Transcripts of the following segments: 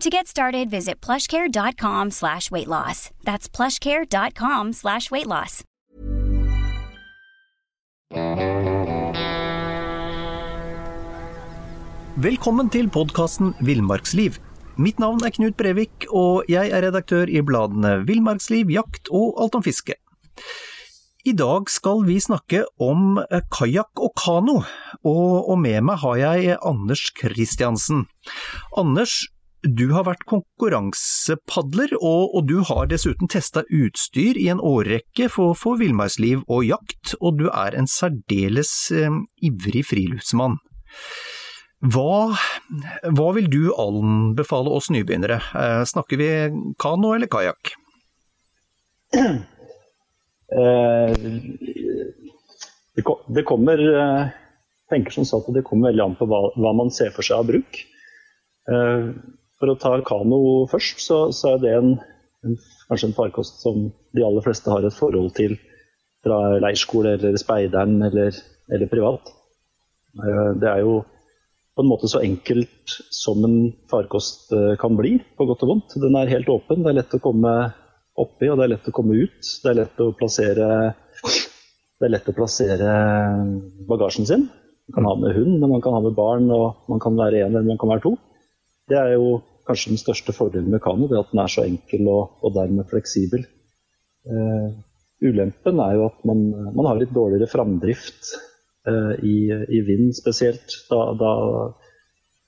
To get started, visit plushcare.com slash weight loss. That's plushcare.com slash weight loss. Velkommen til podkasten Villmarksliv. Mitt navn er Knut Brevik, og jeg er redaktør i bladene Villmarksliv, Jakt og Alt om fiske. I dag skal vi snakke om kajakk og kano, og, med meg har jeg Anders Kristiansen. Anders, du har vært konkurransepadler, og, og, du har dessuten testa utstyr i en årrekke for, for villmarksliv og jakt, og du er en særdeles eh, ivrig friluftsmann. Hva, hva, vil du anbefale oss nybegynnere? Eh, snakker vi kano eller kajakk? Eh, det kommer eh, tenker som sagt det kommer veldig an på hva, hva man ser for seg av bruk. For å ta kano først, så, så er det en, en, kanskje en farkost som de aller fleste har et forhold til fra leirskole eller speideren eller, eller privat. Eh, det er jo på en måte så enkelt som en farkost eh, kan bli, på godt og vondt. Den er helt åpen, det er lett å komme oppi og det er lett å komme ut. Det er lett å plassere, er lett å plassere bagasjen sin. Man kan ha med hund, men man kan ha med barn, og man kan være én eller man kan være to. Det er jo kanskje den største fordelen med kano, det at den er så enkel og, og dermed fleksibel. Uh, ulempen er jo at man, man har litt dårligere framdrift uh, i, i, vind spesielt. Da, da,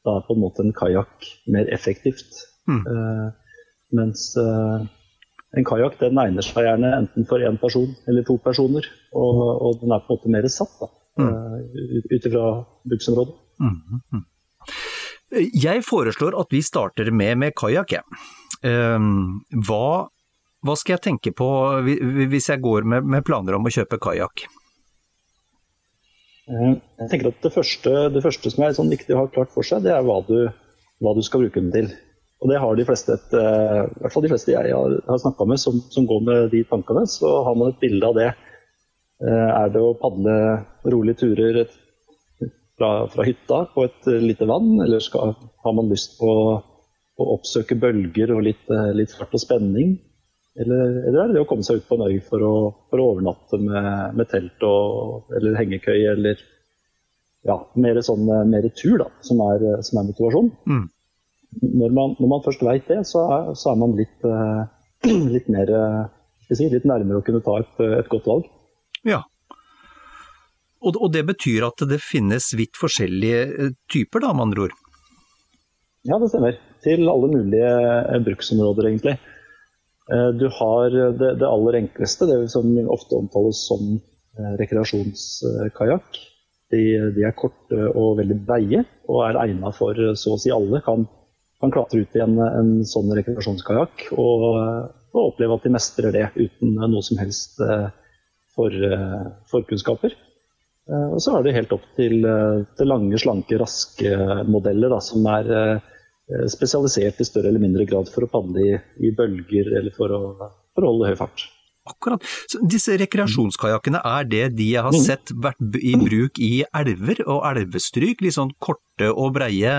da, er på en måte en kajakk mer effektivt. Mm. Uh, mens en kajakk egner seg gjerne enten for én person eller to personer. Og, og, den er på en måte mer satt da, mm. ut ifra bruksområdet. Mm. Mm. Jeg foreslår at vi starter med, med kajakk. Ehm, hva, hva, skal jeg tenke på hvis jeg går med, med planer om å kjøpe kajakk? Eh, jeg tenker at det første, det første som er sånn viktig å ha klart for seg, det er hva du, hva du skal bruke den til. Og det har de fleste, et, eh, i hvert fall de fleste jeg har, har snakka med som, som, går med de tankene, så har man et bilde av det. Eh, er det å padle rolige turer et fra, fra hytta på et eh, lite vann, eller skal, har man lyst på å oppsøke bølger og litt, eh, litt fart og spenning? Eller, eller, er det det å komme seg ut på en øy for å, for å overnatte med, med telt og, eller hengekøye, eller ja, mer, sånn, eh, mer tur, da, som er, som er motivasjon. Mm. Når, man, når, man, først veit det, så er, så er, man litt, litt mer si, litt nærmere å kunne ta et, et godt valg. Ja, og, og det betyr at det finnes vidt forskjellige eh, typer, da, med andre ord? Ja, det stemmer. Til alle mulige eh, bruksområder, egentlig. Eh, du har det, det aller enkleste, det som ofte omtales som rekreasjonskajakk. De, de, er korte og veldig breie, og er egnet for så å si alle. Kan, kan klatre ut i en, en sånn rekreasjonskajakk og, og, oppleve at de mestrer det uten noe som helst for, forkunnskaper. Eh, og så er det helt opp til, eh, til lange, slanke, raske modeller da, som er eh, spesialisert i større eller mindre grad for å padle i, i bølger eller for å, for å, holde høy fart. Akkurat. Så disse rekreasjonskajakkene, er det de jeg har mm. sett vært i bruk i elver og elvestryk? Litt sånn korte og breie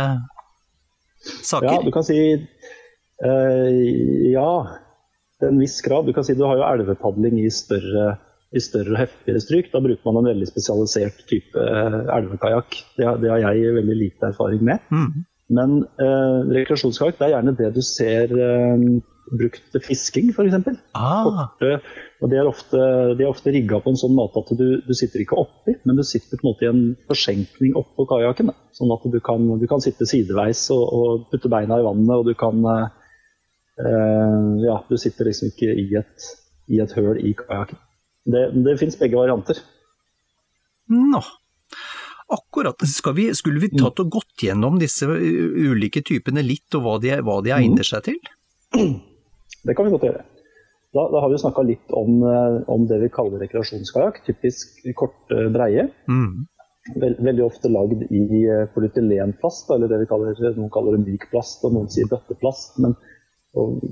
saker? Ja, du kan si øh, ja, til en viss grad. Du kan si du har jo elvepadling i større i større og heftigere stryk. Da bruker man en veldig spesialisert type eh, elvekajakk. Det, det, har jeg veldig lite erfaring med. Mm. Men eh, rekreasjonskajakk er gjerne det du ser eh, brukt til fisking, f.eks. Ah, Og de er ofte, de er ofte rigga på en sånn måte at du, du sitter ikke oppi, men du sitter på en måte i en forsenkning oppå kajakken. Sånn at du kan, du kan sitte sideveis og, og putte beina i vannet, og du kan eh, Ja, du sitter liksom ikke i et, i et høl i kajakken. Det, det fins begge varianter. nå. Akkurat. Vi, skulle vi tatt og gått gjennom disse ulike typene litt, og hva de, hva de egner seg til? Det kan vi godt gjøre. Da, da har vi snakka litt om, eh, om, det vi kaller rekreasjonskajakk. Typisk kort, eh, breie. Mm. Vel, veldig ofte lagd i eh, polytylenplast, eller det vi kaller, noen kaller det myk plast, og noen sier bøtteplast. Men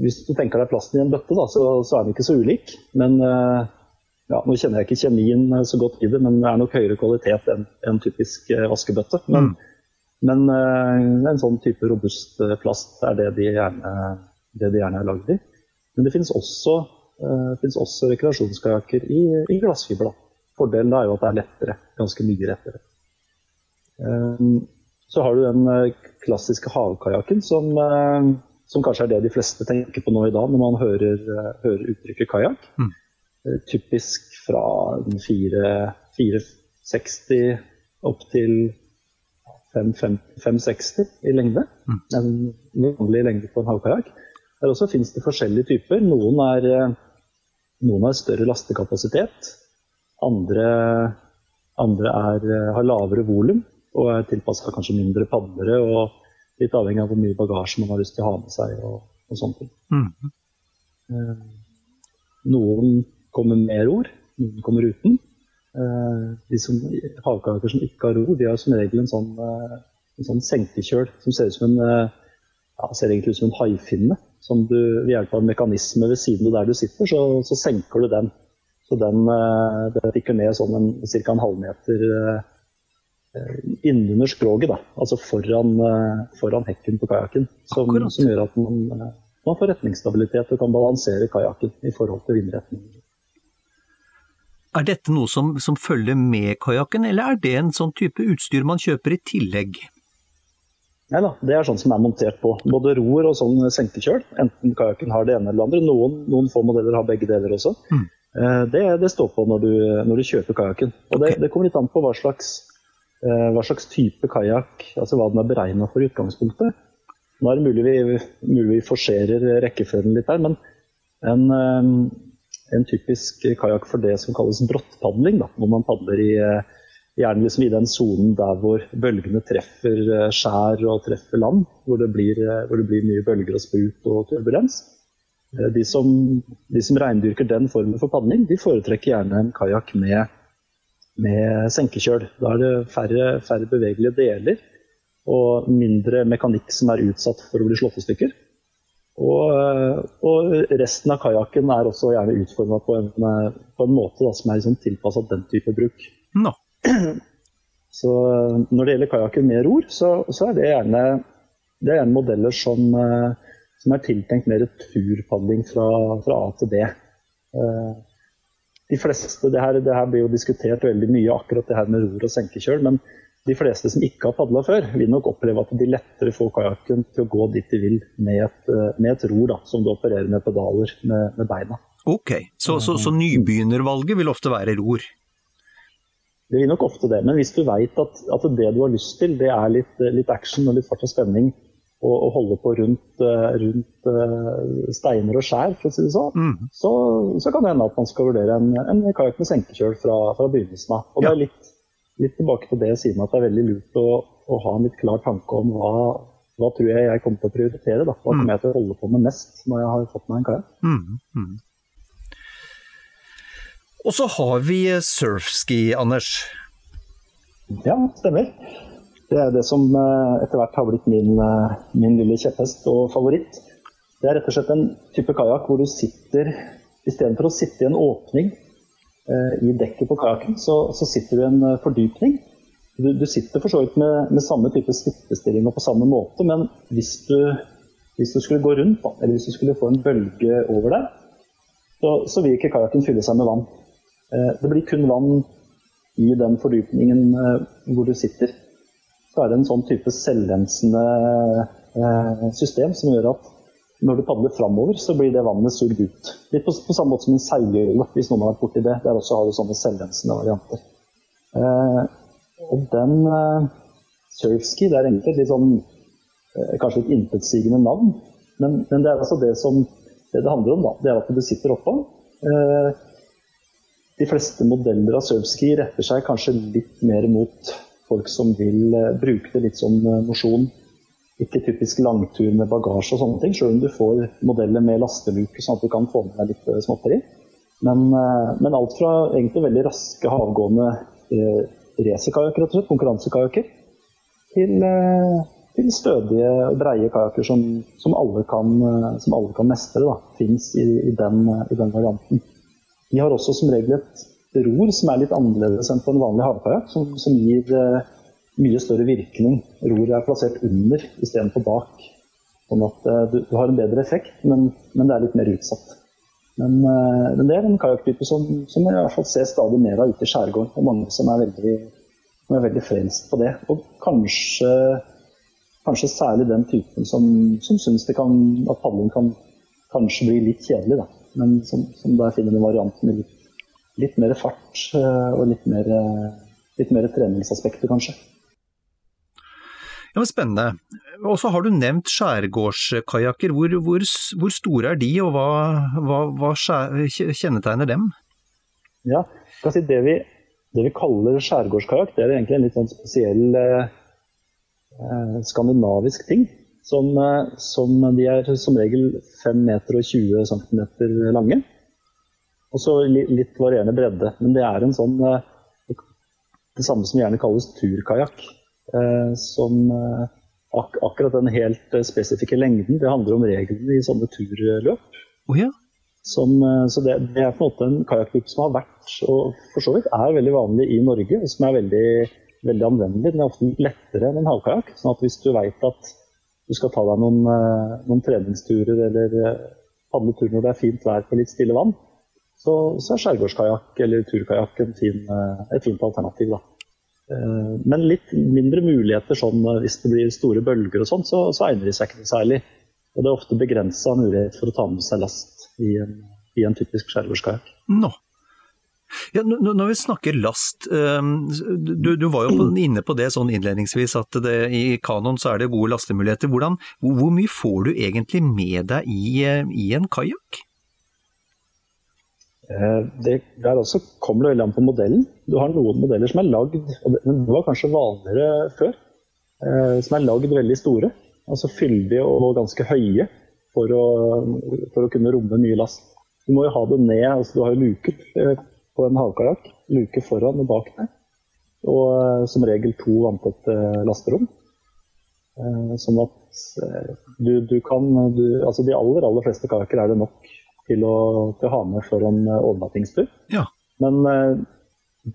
hvis du tenker deg plasten i en bøtte, da, så, så, er den ikke så ulik. Men ja, nå kjenner jeg ikke kjemien så godt i det, men det er nok høyere kvalitet enn en typisk vaskebøtte. Men, mm. men en sånn type robust plast er det de gjerne, det de gjerne er lagd i. Men det finnes også, uh, også rekreasjonskajakker i, i glassfiber. Fordelen er jo at det er lettere, ganske mye lettere. Um, så har du den uh, klassiske havkajakken, som, uh, som, kanskje er det de fleste tenker på nå i dag når man hører, hører uttrykket kajakk. Mm. Typisk fra 460 opp til 560 i lengde. Mm. En vanlig lengde på en havkajakk. Der også finnes det forskjellige typer. Noen, er, eh, noen har større lastekapasitet. Andre, andre er, eh, har lavere volum og er tilpassa kanskje mindre padlere. og Litt avhengig av hvor mye bagasje man har lyst til å ha med seg. og, og sånne ting. Mm. Noen kommer med ror, noen kommer uten. De som, havkaker som ikke har ror, de har som regel en sånn, en sånn senkekjøl som ser ut som en, ja, ser egentlig ut som en haifinne som du ved hjelp av en mekanisme ved siden av der du sitter, så, så senker du den. Så den, eh, den tikker ned sånn en, ca. en halvmeter eh, innunder skroget, da. Altså foran, eh, foran hekken på kajakken. Som, som, gjør at man, man, får retningsstabilitet og kan balansere kajakken i forhold til vindretning. Er dette noe som, som følger med kajakken, eller er det en sånn type utstyr man kjøper i tillegg? Nei da, det er sånn som er montert på både roer og sånn senkekjøl. Enten kajakken har det ene eller det andre. Noen, noen få modeller har begge deler også. Mm. Det, det, står på når du, når du kjøper kajakken. Og det, det, kommer litt an på hva slags, eh, hva slags type kajakk, altså hva den er beregna for i utgangspunktet. Nå er det mulig vi, mulig vi forserer rekkefølgen litt her, men en, eh, en typisk kajakk for det som kalles brottpadling, da, hvor man padler i Gjerne liksom i den sonen der hvor bølgene treffer eh, skjær og treffer land, hvor det blir, eh, hvor det blir mye bølger og sprut og turbulens. Eh, de som, de som reindyrker den formen for padling, de foretrekker gjerne en kajakk med, med senkekjøl. Da er det færre, færre, bevegelige deler og mindre mekanikk som er utsatt for å bli slått i stykker. Og, og, resten av kajakken er også gjerne utforma på, på, en måte da, som er liksom tilpassa den type bruk. No. Så når det gjelder kajakker med ror, så, så, er det gjerne, det er gjerne modeller som, eh, som, er tiltenkt mer turpadling fra, fra, A til B. Eh, de fleste, det her, det her, blir jo diskutert veldig mye, akkurat det her med ror og senkekjøl. Men de fleste som ikke har padla før, vil nok oppleve at de lettere får kajakken til å gå dit de vil med et, eh, med et ror, da, som du opererer med pedaler med, med beina. Ok, så, så, så nybegynnervalget vil ofte være ror? Det vil nok ofte det. Men hvis du veit at, at, det du har lyst til, det er litt, litt action og litt fart og spenning, og, og holde på rundt, eh, rundt uh, steiner og skjær, for å si det sånn, mm. så, så, kan det hende at man skal vurdere en, en kajakk med senkekjøl fra, fra begynnelsen av. Og ja. det er litt, litt, tilbake til det meg at det er veldig lurt å, å, ha en litt klar tanke om hva, hva tror jeg jeg kommer til å prioritere. Da. Hva mm. kommer jeg til å holde på med mest når jeg har fått meg en kajakk. Mm. mm. Og så har vi surfski, Anders. Ja, stemmer. Det er det som eh, etter hvert har blitt min, eh, min lille kjepphest og favoritt. Det er rett og slett en type kajakk hvor du sitter Istedenfor å sitte i en åpning eh, i dekket på kajakken, så, så, sitter du i en fordypning. Du, du sitter for så vidt med, med, samme type sittestilling og på samme måte, men hvis du, hvis du skulle gå rundt, da, eller hvis du skulle få en bølge over deg, så, så vil ikke kajakken fylle seg med vann. Eh, det blir kun vann i den fordypningen eh, hvor du sitter. Så er det en sånn type selvrensende eh, system som gjør at når du padler framover, så blir det vannet sugd ut. Litt på, på samme måte som en seilhjul, hvis noen har vært borti det. Der også har du sånne selvrensende varianter. Eh, og den eh, surfski, det er egentlig litt sånn eh, kanskje et intetsigende navn, men, men, det er altså det som det, det handler om, da. Det er at du sitter oppå. Eh, de fleste modeller av surfski retter seg kanskje litt mer mot folk som vil eh, bruke det litt som eh, mosjon ikke typisk langtur med bagasje og sånne ting, selv om du får modeller med lasteluke, sånn at du kan få med deg litt eh, småtteri. Men, eh, men, alt fra egentlig veldig raske havgående eh, racerkajakker, rett og slett, konkurransekajakker, til, eh, til, stødige, breie kajakker som, som, som alle kan mestre, da, fins i, i, den, i, den, varianten. De har også som regel et ror som er litt annerledes enn på en vanlig havkajakk, som, som gir eh, mye større virkning. Roret er plassert under istedenfor bak. Sånn at uh, du, du, har en bedre effekt, men, men, det er litt mer utsatt. Men, uh, men det er en kajakktype som, som, jeg i hvert fall ser stadig mer av ute i skjærgården. Og mange som er veldig, veldig frelst på det. Og kanskje, kanskje særlig den typen som, som syns at padling kan kanskje bli litt kjedelig, da. Men som, som der finner en variant med litt, litt mer fart uh, og litt mer, litt mer treningsaspekter, kanskje. Ja, men Spennende. Og så har du nevnt skjærgårdskajakker. Hvor, hvor, hvor, store er de, og hva, hva, hva kjennetegner dem? Ja, si det, vi, det vi kaller skjærgårdskajakk, det er egentlig en litt sånn spesiell eh, eh skandinavisk ting. Som, eh, som, de er som regel 5 meter og 20 cm lange. Og så litt varierende bredde. Men det er en sånn eh, Det samme som gjerne kalles turkajakk. Eh, som eh, ak akkurat den helt eh, spesifikke lengden, det handler om reglene i sånne turløp. Oh, ja. Som, så det, det, er på en måte en kajakklubb som har vært, og for så vidt er veldig vanlig i Norge, og som er veldig, veldig anvendelig. Den er ofte lettere enn en havkajakk. sånn at hvis du veit at du skal ta deg noen, noen treningsturer eller padletur når det er fint vær på litt stille vann, så, så er skjærgårdskajakk eller turkajakk et fint alternativ. da. Eh, men litt mindre muligheter sånn eh, hvis det blir store bølger og sånn, så, så, egner de seg ikke noe særlig. Og det er ofte begrensa mulighet for å ta med seg last i en, i en typisk skjærgårdskajakk. No. Ja, når vi snakker last, ehm, du, du var jo inne på det sånn innledningsvis at det, i kanoen så er det gode lastemuligheter. Hvordan, hvor mye får du egentlig med deg i, eh, i en kajakk? Eh, det, der også kommer det veldig an på modellen. Du har noen modeller som er lagd, og det, var kanskje vanligere før, eh, som er lagd veldig store. Altså fyldige og ganske høye for å, for å kunne romme mye last. Du må jo ha det ned, altså du har jo luker eh, på en havkajakk. Luke foran og bak deg. Og som regel to vanntette lasterom. Sånn at du, du kan du, Altså de aller, aller fleste kajakker er det nok til å, til å ha med for en eh, overnattingstur. Ja. Men eh,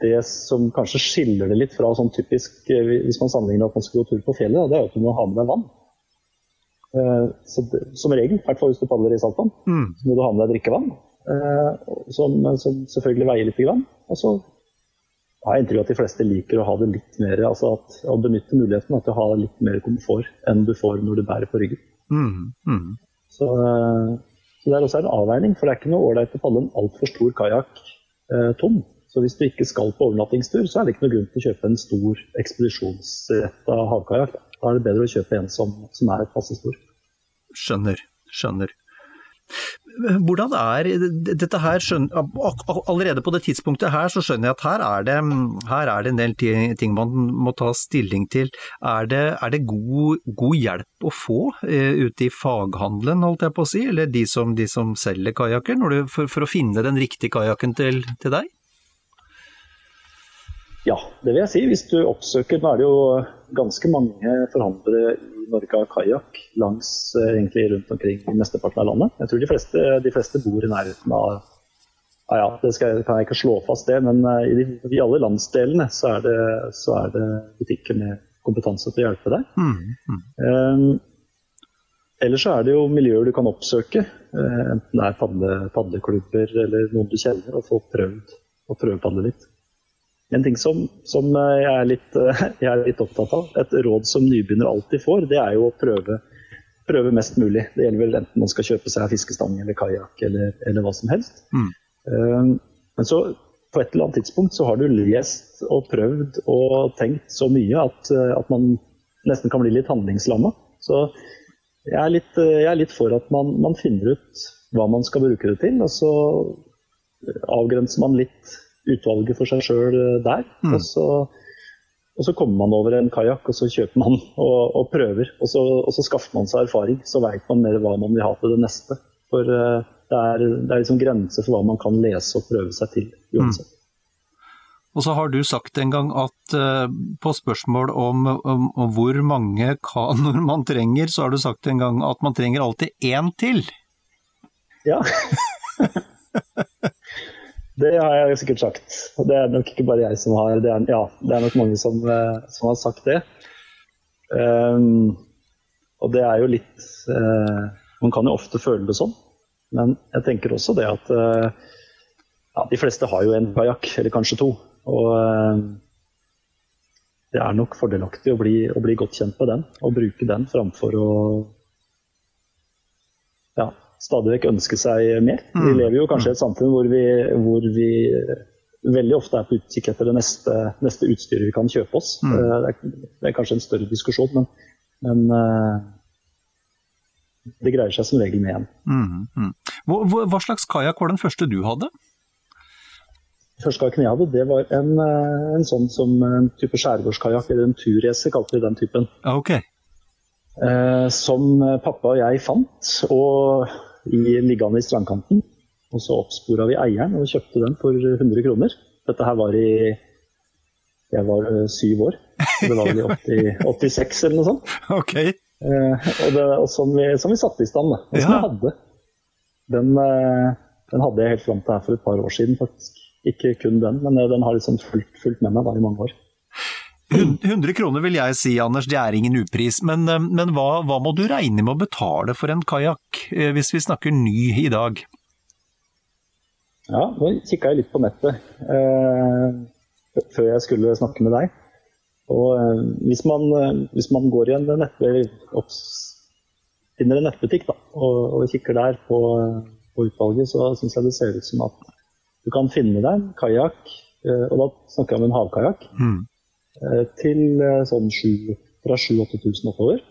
det som kanskje skiller det litt fra sånn typisk eh, Hvis man sammenligner at man skal gå tur på fjellet, det er at du må ha med deg vann. Så det, som regel, i hvert fall hvis du padler i saltvann, mm. så må du ha med deg drikkevann. Som, som, selvfølgelig veier litt. Grann. Og så har jeg inntrykk av at de fleste liker å ha det litt mer, altså at, å benytte muligheten til å ha litt mer komfort enn du får når du bærer på ryggen. Mm. Mm. Så så Det er også en avveining, for det er ikke noe ålreit å falle en altfor stor kajakk eh, tom. Så hvis du ikke skal på overnattingstur, så er det ikke noe grunn til å kjøpe en stor ekspedisjonsretta havkajakk. Da er det bedre å kjøpe en som, som er passe stor. Skjønner, skjønner. Hvordan er dette her, Allerede på det tidspunktet her så skjønner jeg at her er det, her er det en del ting man må ta stilling til. Er det, er det god, god, hjelp å få uh, ute i faghandelen, holdt jeg på å si, eller de som, de som selger kajakker, for, for, å finne den riktige kajakken til, til deg? Ja, det vil jeg si. Hvis du oppsøker Nå er det jo ganske mange forhandlere i Norge har kajakk langs eh, egentlig rundt omkring i mesteparten av landet. Jeg tror de fleste, de fleste bor i nærheten av ja, ja, det skal, kan jeg ikke slå fast det, men eh, i, de, i alle landsdelene så er, det, så er, det, butikker med kompetanse til å hjelpe deg. Mm, mm. Um, ellers så er det jo miljøer du kan oppsøke, uh, enten det er padle, padleklubber eller noen du kjenner, og få prøvd å prøvepadle litt. En ting som, som jeg, er litt, jeg, er litt, opptatt av, et råd som nybegynner alltid får, det er jo å prøve, prøve mest mulig. Det gjelder vel enten man skal kjøpe seg fiskestang eller kajakk eller, eller, hva som helst. Mm. Um, men så på et eller annet tidspunkt så har du lest og prøvd og tenkt så mye at, at man nesten kan bli litt handlingslamma. Så jeg er litt, jeg er litt for at man, man, finner ut hva man skal bruke det til. Og så avgrenser man litt utvalget for seg sjøl der. Mm. Og så og så kommer man over en kajakk, og så kjøper man og, og prøver. Og så, og så, skaffer man seg erfaring, så veit man mer hva man vil ha til det neste. For uh, det er, det er liksom grenser for hva man kan lese og prøve seg til uansett. Mm. Og så har du sagt en gang at uh, på spørsmål om, om, om, hvor mange kanoer man trenger, så har du sagt en gang at man trenger alltid én til. Ja. Det har jeg sikkert sagt. Det er nok ikke bare jeg som har det. Er, ja, det er nok mange som, eh, som har sagt det. Um, og det er jo litt uh, Man kan jo ofte føle det sånn, men jeg tenker også det at uh, ja, de fleste har jo en kajakk, eller kanskje to. Og uh, det er nok fordelaktig å bli, å bli, godt kjent med den, og bruke den framfor å ja, stadig vekk ønske seg mer. Vi mm. lever jo kanskje i et samfunn hvor vi, hvor vi veldig ofte er på utkikk etter det neste, neste, utstyret vi kan kjøpe oss. Mm. Eh, det, er, det, er, kanskje en større diskusjon, men, men uh, det greier seg som regel med en. Mm, mm. Hva, hva, slags kajakk var den første du hadde? første kajakken jeg hadde, det var en, eh, en sånn som en type skjærgårdskajakk, eller en turracer, kalte vi den typen. Okay. Eh, som pappa og jeg fant, og i, liggende i strandkanten. Og så oppspora vi eieren og kjøpte den for 100 kroner. Dette her var i Jeg var uh, syv år. Det var vel i 80, 86 eller noe sånt. Okay. Eh, og, det, og som, vi, som, vi, satte i stand, da. Og som ja. jeg hadde. Den, uh, den, hadde jeg helt fram til her for et par år siden, faktisk. Ikke kun den, men den har liksom fulgt, fulgt med meg da i mange år. 100 kroner vil jeg si, Anders, det er ingen upris. Men, eh, men hva, hva, må du regne med å betale for en kajakk, eh, hvis vi snakker ny i dag? Ja, nå kikka jeg litt på nettet eh, før jeg skulle snakke med deg. Og eh, hvis, man, eh, hvis, man, går i en nett, finner en nettbutikk da, og, og, kikker der på, på utvalget, så syns jeg det ser ut som at du kan finne deg en kajakk, eh, og da snakker jeg om en havkajakk. Mm til eh, sånn 7, fra 7000-8000 oppover.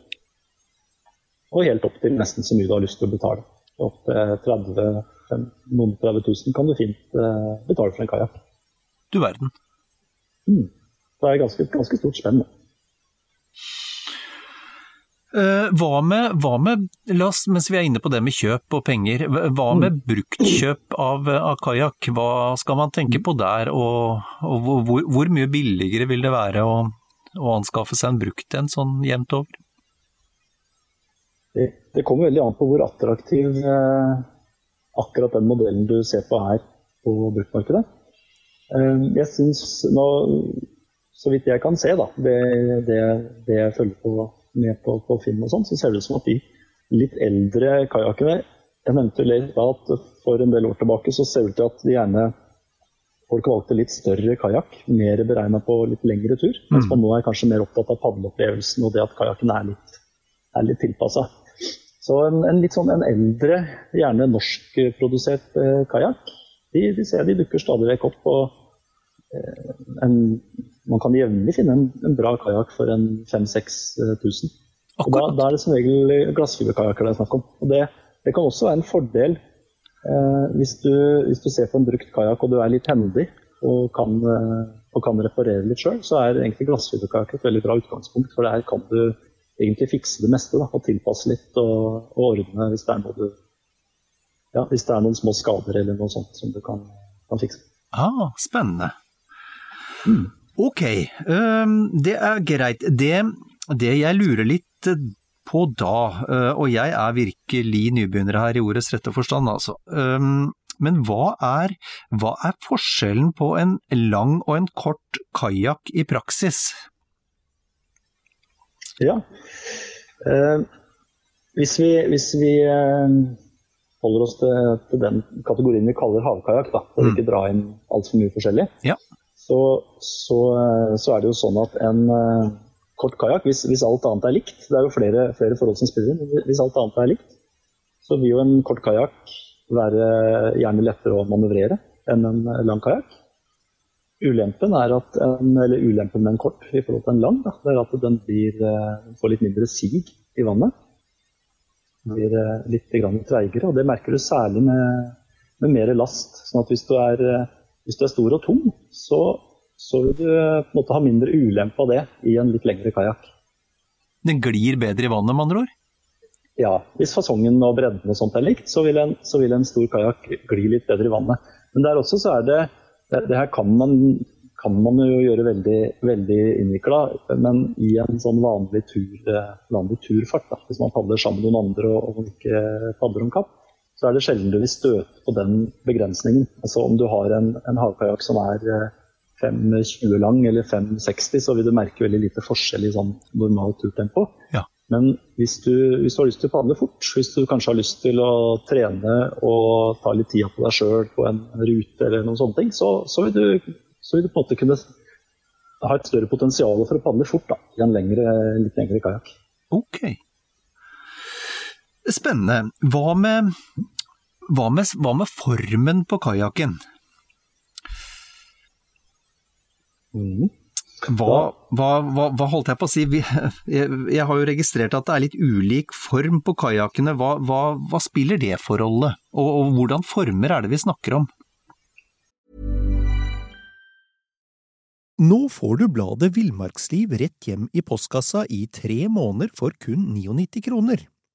Og helt opp til nesten så mye du har lyst til å betale. Opp til 30 noen 30 000 kan du fint eh, betale for en kajakk. Du verden. Mm. Det er ganske, ganske stort spenn. Hva med, hva med, la oss, mens vi er inne på det med kjøp og penger, hva med mm. bruktkjøp av, av kajakk? Hva skal man tenke på der, og, og hvor, hvor, mye billigere vil det være å, å anskaffe seg en brukt en sånn jevnt over? Det, det, kommer veldig an på hvor attraktiv eh, akkurat den modellen du ser på her på bruktmarkedet. Eh, jeg syns nå, så vidt jeg kan se, da, det, det, det jeg følger på med på, på Finn og sånn, så ser det ut som at de litt eldre kajakkene Jeg nevnte litt at for en del år tilbake så ser det ut til at de gjerne folk valgte litt større kajakk, mer beregna på litt lengre tur. Mm. Mens man nå er kanskje mer opptatt av padleopplevelsen og det at kajakken er litt, er litt tilpassa. Så en, en, litt sånn en eldre, gjerne norskprodusert eh, kajakk, de, de, ser de dukker stadig vekk opp. og en, man kan jevnlig finne en, en bra kajakk for en 5000-6000. Og da, da, er det som regel glassfiberkajakker det er snakk om. Og det, det, kan også være en fordel eh, hvis, du, hvis, du, ser på en brukt kajakk og du er litt hendig og kan, eh, og kan reparere litt sjøl, så er egentlig glassfiberkajakk et veldig bra utgangspunkt. For der kan du egentlig fikse det meste da, og tilpasse litt og, og ordne hvis det, du, ja, hvis det er noen små skader eller noe sånt som du kan, kan fikse. Ah, spennende. Mm. Ok, det er greit. Det, det, jeg lurer litt på da, og jeg er virkelig nybegynner her i ordets rette forstand, altså. Men hva er, hva er forskjellen på en lang og en kort kajakk i praksis? Ja, hvis vi, hvis vi holder oss til, til, den kategorien vi kaller havkajakk, da, for mm. ikke dra inn altfor mye forskjellig, ja så, så, så, er det jo sånn at en, kort kajakk, hvis, hvis, alt annet er likt, det er jo flere, flere forhold som spiller inn, hvis alt annet er likt, så vil jo en kort kajakk være gjerne lettere å manøvrere enn en lang kajakk. Ulempen er at eller ulempen med en kort i forhold til en lang, da, det er at den blir, eh, får litt mindre sig i vannet. Den blir eh, litt treigere, og det merker du særlig med, med mer last. sånn at hvis du er, eh, hvis du er stor og tung, så, så, vil du på en måte ha mindre ulempe av det i en litt lengre kajakk. Den glir bedre i vannet, med andre ord? Ja, hvis fasongen og bredden og sånt er likt, så vil en, så vil en stor kajakk gli litt bedre i vannet. Men der også så er det det, det her kan man, kan man, jo gjøre veldig, veldig innvikla, men i en sånn vanlig, tur, eh, vanlig turfart, da, hvis man padler sammen med noen andre og, og ikke padler om kapp, så er det sjelden du vil støte på den begrensningen. Altså Om du har en, en havkajakk som er 5,20 eh, lang eller 5,60, så vil du merke veldig lite forskjell i sånn normalt turtempo. Ja. Men hvis du, hvis du, har lyst til å padle fort, hvis du kanskje har lyst til å trene og ta litt tida på deg sjøl på en rute eller noen sånne ting, så, så, vil, du, så vil, du, på en måte kunne ha et større potensial for å padle fort da, i en lengre, litt lengre kajakk. Ok. Spennende. Hva med, hva med, hva med formen på kajakken? Hva, hva, hva, hva, holdt jeg på å si? Jeg, jeg, har jo registrert at det er litt ulik form på kajakkene. Hva, spiller det for rolle? Og, og hvordan former er det vi snakker om? Nå får du bladet Villmarksliv rett hjem i postkassa i tre måneder for kun 99 kroner.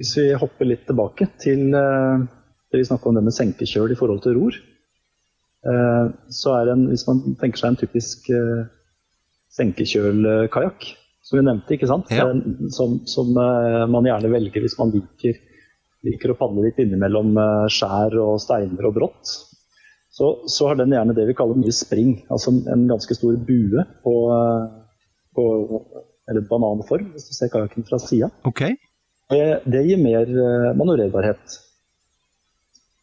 hvis vi hopper litt tilbake til uh, det vi snakka om det med senkekjøl i forhold til ror, uh, så er en, hvis man tenker seg en typisk uh, senkekjølkajakk, som vi nevnte, ikke sant? Ja. Som, som man gjerne velger hvis man liker, liker å padle litt innimellom skjær og steiner og brått. Så, så, har den gjerne det vi kaller mye spring, altså en ganske stor bue på, på eller bananform, hvis du ser kajakken fra sida. Okay. Det, det, gir mer manøvrerbarhet.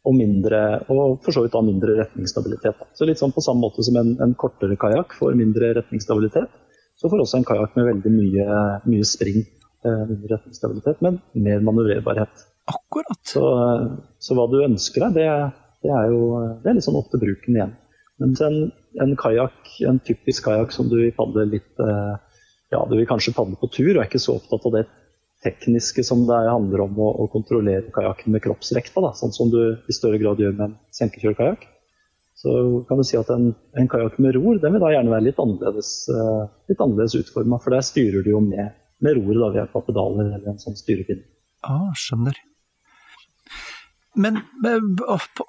Og, mindre, og for så vidt da mindre retningsstabilitet. Så litt sånn på samme måte som en, en kortere kajakk får mindre retningsstabilitet, så får også en kajakk med veldig mye, mye spring, eh, mindre retningsstabilitet, men mer manøvrerbarhet. Akkurat. Så, så, hva du ønsker deg, det, det, er jo det er litt sånn opp til bruken igjen. Mens en, en kajakk, en typisk kajakk som du vil padle litt eh, Ja, du vil kanskje padle på tur og er ikke så opptatt av det tekniske som det handler om å, å kontrollere kajakken med kroppsvekta, sånn som du i større grad gjør med en senkekjørkajakk så kan du si at en, en kajakk med ror den vil da gjerne være litt annerledes, uh, litt annerledes utforma. For der styrer du jo med, med roret ved hjelp av pedaler eller en sånn styrepinne. Ah, skjønner. Men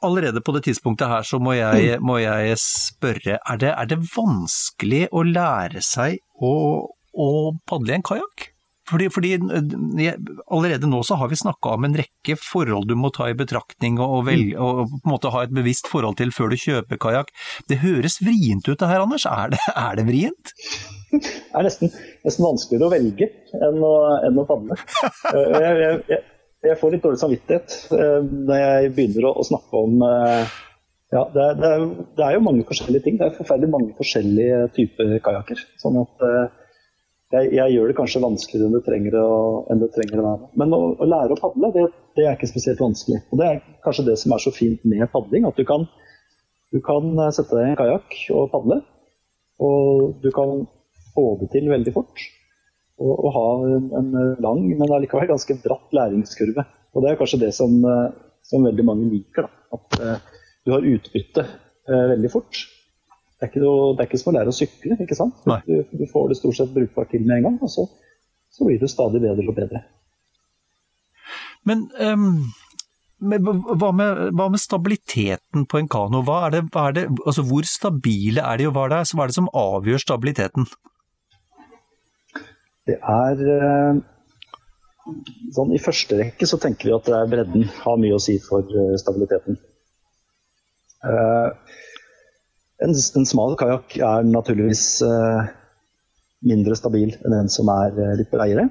allerede på det tidspunktet her så må jeg, mm. må jeg spørre, er det, er det, vanskelig å lære seg å, å padle i en kajakk? Fordi, fordi, eh, Allerede nå så har vi snakka om en rekke forhold du må ta i betraktning og, velge, mm. og på en måte ha et bevisst forhold til før du kjøper kajakk. Det høres vrient ut det her, Anders. Er det, er det vrient? Det er nesten, nesten, vanskeligere å velge enn å, enn å padle. Eh, jeg, jeg, jeg, jeg, får litt dårlig samvittighet eh, når jeg begynner å, å snakke om ja, det er, det, er, det er, jo mange forskjellige ting. Det er forferdelig mange forskjellige typer kajakker. Sånn at jeg, jeg, gjør det kanskje vanskeligere enn det trenger å, det trenger å være. Men å, å, lære å padle, det, det, er ikke spesielt vanskelig. Og Det er kanskje det som er så fint med padling. At du kan, du kan eh, sette deg i en kajakk og padle. Og du kan få det til veldig fort. Og, og ha en, en, lang, men allikevel ganske bratt læringskurve. Og det er kanskje det som, som veldig mange liker. Da. At uh, du har utbytte uh, veldig fort. Det er, ikke noe, det er ikke som å lære å sykle. ikke sant? Du, du, får det stort sett brukbart til med en gang, og så, så blir du stadig bedre og bedre. Men um, hva, med, hva, med, stabiliteten på en kano? Er det, er det, altså hvor stabile er de, og hva er, det, hva er det som avgjør stabiliteten? Det er uh, sånn I første rekke så tenker vi at det er bredden har mye å si for uh, stabiliteten. Uh, en, en, smal kajakk er naturligvis mindre stabil enn en som er litt bredere.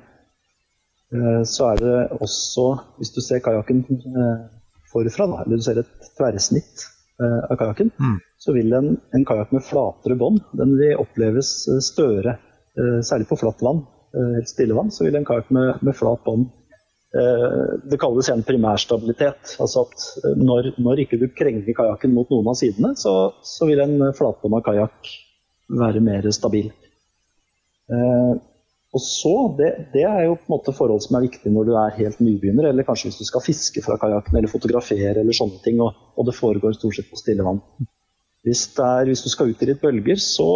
Eh, så er det også, hvis du ser kajakken eh, forfra, da, eller du ser et tverrsnitt eh, av kajakken, mm. så vil en, en kajakk med flatere bånd den vil oppleves større. Særlig på flatt vann, helt stille vann, så vil en kajakk med, med, flat bånd det kalles igjen primærstabilitet. altså at Når, når ikke du krenger kajakken mot noen av sidene, så, så vil en flatbånda kajakk være mer stabil. Og så, det, det, er jo på en måte forhold som er viktig når du er helt nybegynner, eller kanskje hvis du skal fiske fra kajakken eller fotografere eller sånne ting, og, og, det foregår stort sett på stille vann. Hvis, er, hvis du skal ut i litt bølger, så,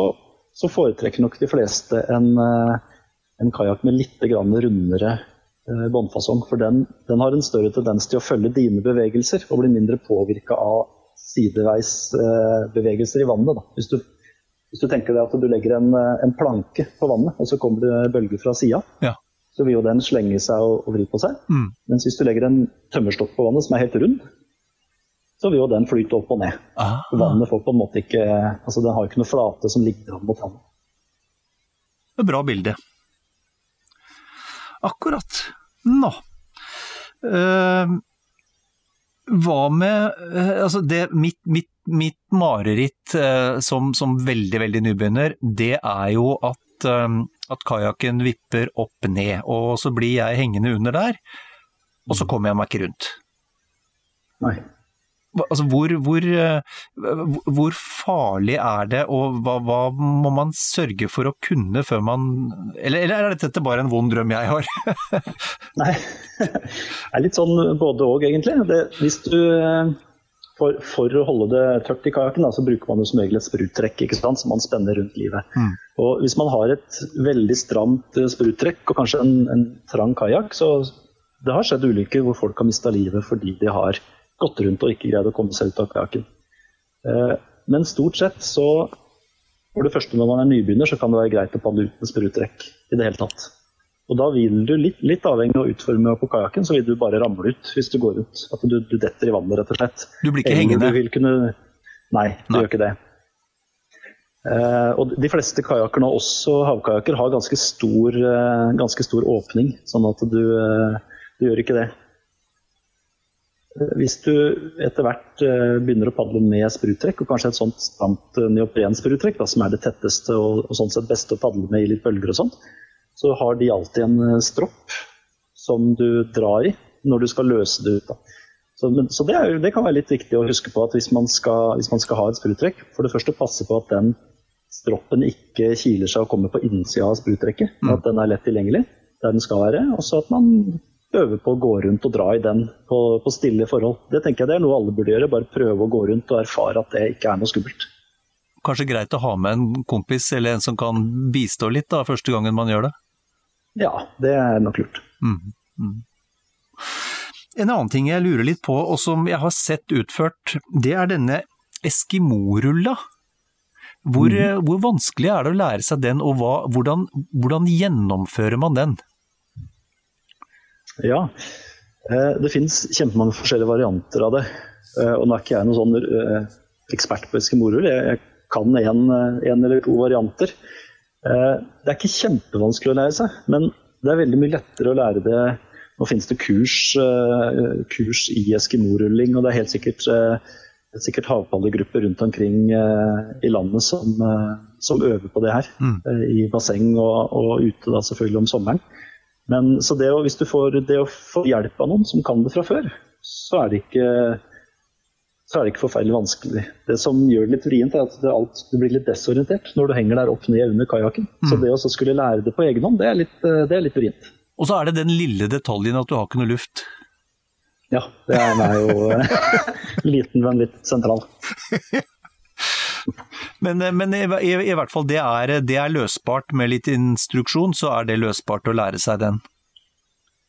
så, foretrekker nok de fleste en, eh, en kajakk med litt rundere eh, båndfasong. For den, den, har en større tendens til å følge dine bevegelser og bli mindre påvirka av sideveisbevegelser eh, i vannet. Hvis du hvis du tenker deg at du legger en, eh, en planke på vannet, og så kommer det bølger fra sida, ja. så vil jo den slenge seg og, og vri på seg. Mm. Mens hvis du legger en tømmerstokk på vannet som er helt rund, så vil jo den flyte opp og ned. Ah. Vannet får på en måte ikke altså Den har ikke noe flate som ligger an mot vannet. Det Et bra bilde. Akkurat. Nå. Uh, hva med uh, Altså, det mitt, mitt mitt mareritt uh, som, som, veldig, veldig nybegynner, det er jo at, eh, at kajakken vipper opp ned, og så blir jeg hengende under der, og så kommer jeg meg ikke rundt. Nei. Altså, hvor, hvor, eh, hvor, farlig er det, og hva, hva, må man sørge for å kunne før man Eller, eller er dette bare en vond drøm jeg har? Nei, det er litt sånn både òg, egentlig. Det, hvis du for, for, å holde det tørt i kajakken, så bruker man jo som regel et spruttrekk ikke sant, som man spenner rundt livet. Mm. Og Hvis man har et veldig stramt eh, spruttrekk og kanskje en, en trang kajakk, så det har skjedd ulykker hvor folk har mista livet fordi de har gått rundt og ikke greid å komme seg ut av kajakken. Eh, men stort sett så For det første når man er nybegynner, så kan det være greit å padle uten spruttrekk i det hele tatt. Og da vil du, litt, litt avhengig av utformingen på kajakken, så vil du bare ramle ut hvis du går ut. At du, du detter i vannet, rett og slett. Du blir ikke hengende? Kunne... Nei, du Nei. gjør ikke det. Uh, og de fleste kajakker nå, også havkajakker, har ganske stor, uh, ganske stor, åpning. Sånn at du, uh, du gjør ikke det. Hvis du etter hvert begynner å padle med spruttrekk, og kanskje et sånt stramt neoprenspruttrekk, som er det tetteste og, og sånn sett beste å padle med i litt bølger og sånt, så har de alltid en eh, stropp som du drar i når du skal løse det ut. Så, men, så det, er, det, kan være litt viktig å huske på at hvis man skal, hvis man skal ha et spruttrekk, for det første passe på at den stroppen ikke kiler seg og kommer på innsida av spruttrekket. Mm. At den er lett tilgjengelig der den skal være. Og så at man øver på å gå rundt og dra i den på, på, stille forhold. Det tenker jeg det er noe alle burde gjøre. Bare prøve å gå rundt og erfare at det ikke er noe skummelt. Kanskje greit å ha med en kompis eller en som kan bistå litt da, første gangen man gjør det? Ja, det er nok lurt. Mm, mm. En annen ting jeg lurer litt på, og som jeg har sett utført, det er denne eskimorulla. Hvor, mm. hvor, vanskelig er det å lære seg den, og hva, hvordan, hvordan, gjennomfører man den? Ja, eh, det finnes kjempemange forskjellige varianter av det. Eh, og nå er ikke jeg noen sånn eh, ekspert på eskimorull, jeg kan en, en eller to varianter. Det er ikke kjempevanskelig å lære seg, men det er veldig mye lettere å lære det Nå finnes det kurs, kurs i eskimorulling, og det er helt sikkert, sikkert havpallegrupper rundt omkring i landet som, som, øver på det her. Mm. I basseng og, og, ute da selvfølgelig om sommeren. Men så det å, hvis du får det å få hjelp av noen som kan det fra før, så er det ikke så er det ikke forferdelig vanskelig. Det som gjør det litt vrient, er at alt, du blir litt desorientert når du henger der opp ned under kajakken. Mm. Så det å skulle lære det på egen hånd, det er litt, det er litt vrient. Og så er det den lille detaljen at du har ikke noe luft. Ja, det er jo liten, men litt sentral. men, eh, men i, i, i, hvert fall, det er, det er løsbart med litt instruksjon, så er det løsbart å lære seg den?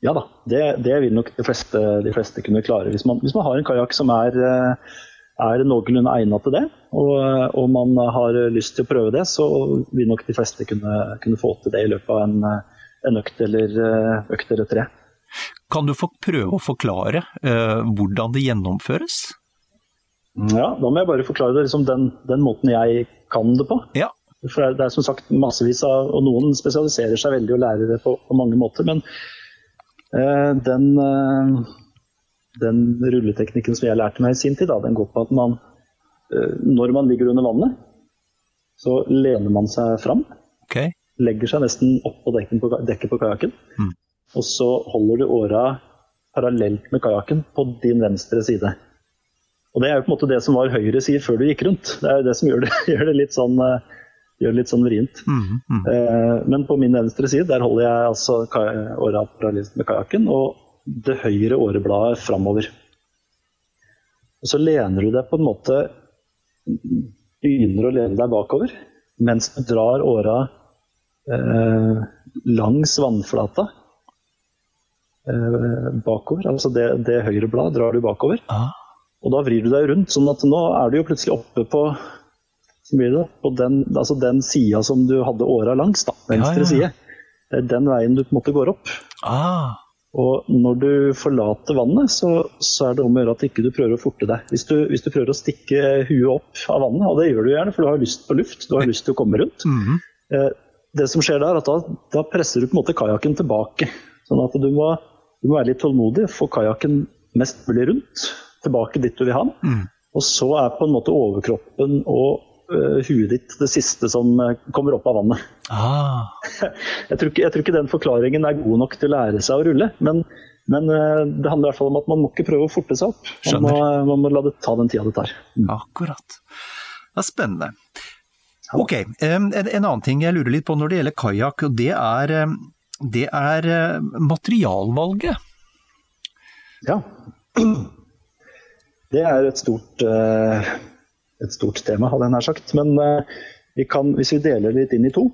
Ja da, det, det vil nok de fleste, de fleste, kunne klare. Hvis man, hvis man har en kajakk som er, eh, er noenlunde egnet til det, og, og, man har lyst til å prøve det, så vil nok de fleste kunne, kunne få til det i løpet av en, en økt, eller, eh, økt eller tre. Kan du få prøve å forklare uh, hvordan det gjennomføres? Ja, da må jeg bare forklare det liksom den, den måten jeg kan det på. Ja. For det er, det er som sagt massevis av, og noen spesialiserer seg veldig og lærer det på, på mange måter. men Eh, den, eh, den, rulleteknikken som jeg lærte meg i sin tid, da, den går på at man eh, når man ligger under vannet, så lener man seg fram. Okay. Legger seg nesten oppå dekket på, dekket på kajakken. Mm. Og så holder du åra parallelt med kajakken på din venstre side. Og Det er jo på en måte det som var høyre side før du gikk rundt. Det er jo det som gjør det, gjør det litt sånn gjør det litt sånn vrient. Mm, mm. Eh, men på min venstre side der holder jeg altså åra parallelt med kajakken og det høyre årebladet framover. Og så lener du deg på en måte Begynner å lene deg bakover mens du drar åra eh, langs vannflata eh, bakover. Altså det, det høyre bladet drar du bakover. Ah. Og da vrir du deg rundt, sånn at nå er du jo plutselig oppe på det på den, altså den sida som du hadde åra langs, da, venstre ja, ja. side. Det er den veien du på en måte går opp. Ah. Og når du forlater vannet, så, så, er det om å gjøre at ikke du prøver å forte deg. Hvis du, hvis du, prøver å stikke huet opp av vannet, og det gjør du gjerne, for du har lyst på luft, du har lyst til å komme rundt. Mm -hmm. eh, det som skjer der, er at da, da, presser du på en måte kajakken tilbake. Sånn at du må, du må være litt tålmodig, få kajakken mest mulig rundt, tilbake dit du vil ha den. Mm. Og så er på en måte overkroppen og uh, huet ditt det siste som uh, kommer opp av vannet. Ah. jeg, tror ikke, jeg, tror ikke, den forklaringen er god nok til å lære seg å rulle. Men, men uh, det handler i hvert fall om at man må ikke prøve å forte seg opp. Man må, man må, la det ta den tida det tar. Mm. Akkurat. Det er spennende. Ok, en, en, annen ting jeg lurer litt på når det gjelder kajakk, det er, det er materialvalget. Ja. Det er et stort et stort tema, hadde jeg nær sagt. Men uh, vi kan, hvis vi deler litt inn i to,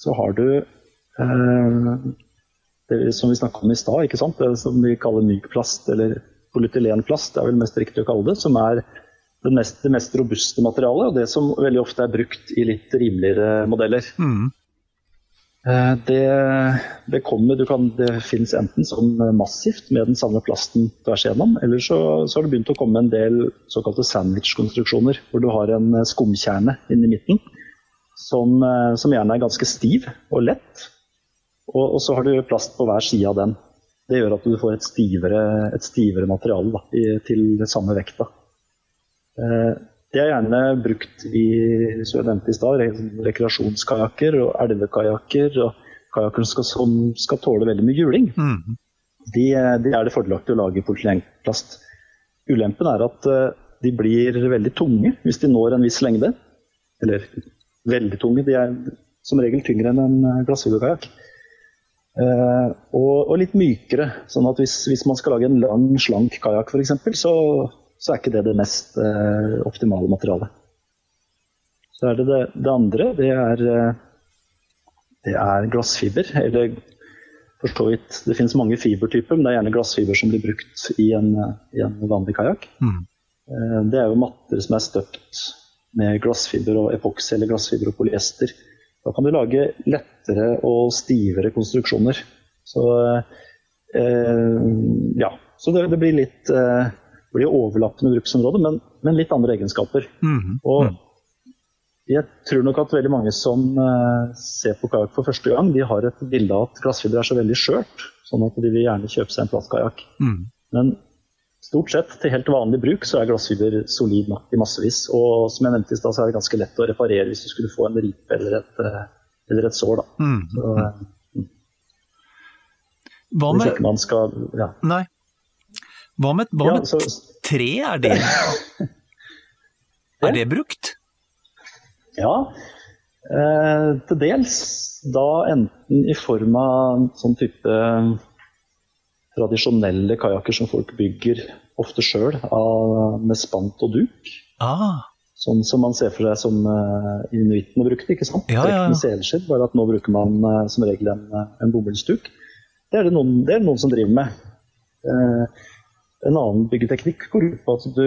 så har du uh, det som vi snakka om i stad, det som vi kaller myk plast, eller polytylenplast, det er vel mest riktig å kalle det, som er det mest, det mest robuste materialet, og det som veldig ofte er brukt i litt rimeligere modeller. Mm. Eh, det, det, kommer, kan, det finnes enten som massivt med den samme plasten tvers igjennom, eller så, så, har det begynt å komme en del såkalte sandwich-konstruksjoner, hvor du har en eh, skumkjerne inni midten som, eh, som, gjerne er ganske stiv og lett. Og, og, så har du plast på hver side av den. Det gjør at du får et stivere, et stivere materiale da, i, til samme vekta. Det er gjerne brukt i som jeg nevnte i sted, rekreasjonskajakker og elvekajakker. og Kajakker som, som skal tåle veldig mye juling. Mm. De, de, er det fordelaktig å lage i polyelenplast. Ulempen er at eh, de blir veldig tunge hvis de når en viss lengde. Eller veldig tunge. De er som regel tyngre enn en eh, glassfiberkajakk. Eh, og, og, litt mykere. sånn at hvis, hvis man skal lage en lang, slank kajakk f.eks., så så er ikke det det mest eh, optimale materialet. Så er det det, det andre, det er, eh, det er, glassfiber. Eller for så vidt Det finnes mange fibertyper, men det er gjerne glassfiber som blir brukt i en, i en vanlig kajakk. Mm. Eh, det er jo matter som er støpt med glassfiber og epoksy eller glassfiber og polyester. Da kan du lage lettere og stivere konstruksjoner. Så eh, ja. Så det, det blir litt eh, blir overlappende bruksområde, men, men litt andre egenskaper. Mm. Og jeg tror nok at veldig mange som uh, ser på kajakk for første gang, de har et bilde av at glassfiber er så veldig skjørt, sånn at de vil gjerne kjøpe seg en plastkajakk. Mm. Men stort sett til helt vanlig bruk så er glassfiber solid nok i massevis. Og som jeg nevnte i stad, så er det ganske lett å reparere hvis du skulle få en ripe eller et, uh, eller et sår. Da. Mm. Så, uh, Hva med man skal ja. Nei. Hva med, hva ja, med så, tre, er det, er det brukt? Ja, eh, til dels. Da enten i form av sånn type tradisjonelle kajakker som folk bygger ofte sjøl, med spant og duk. Ah. Sånn som man ser for seg som uh, inuittene brukte. ikke sant? Ja, ja, ja. selskidd, bare at nå bruker man uh, som regel en, en bomullsduk. Det er det, noen, det er noen som driver med. Uh, en annen byggeteknikk går ut på at du,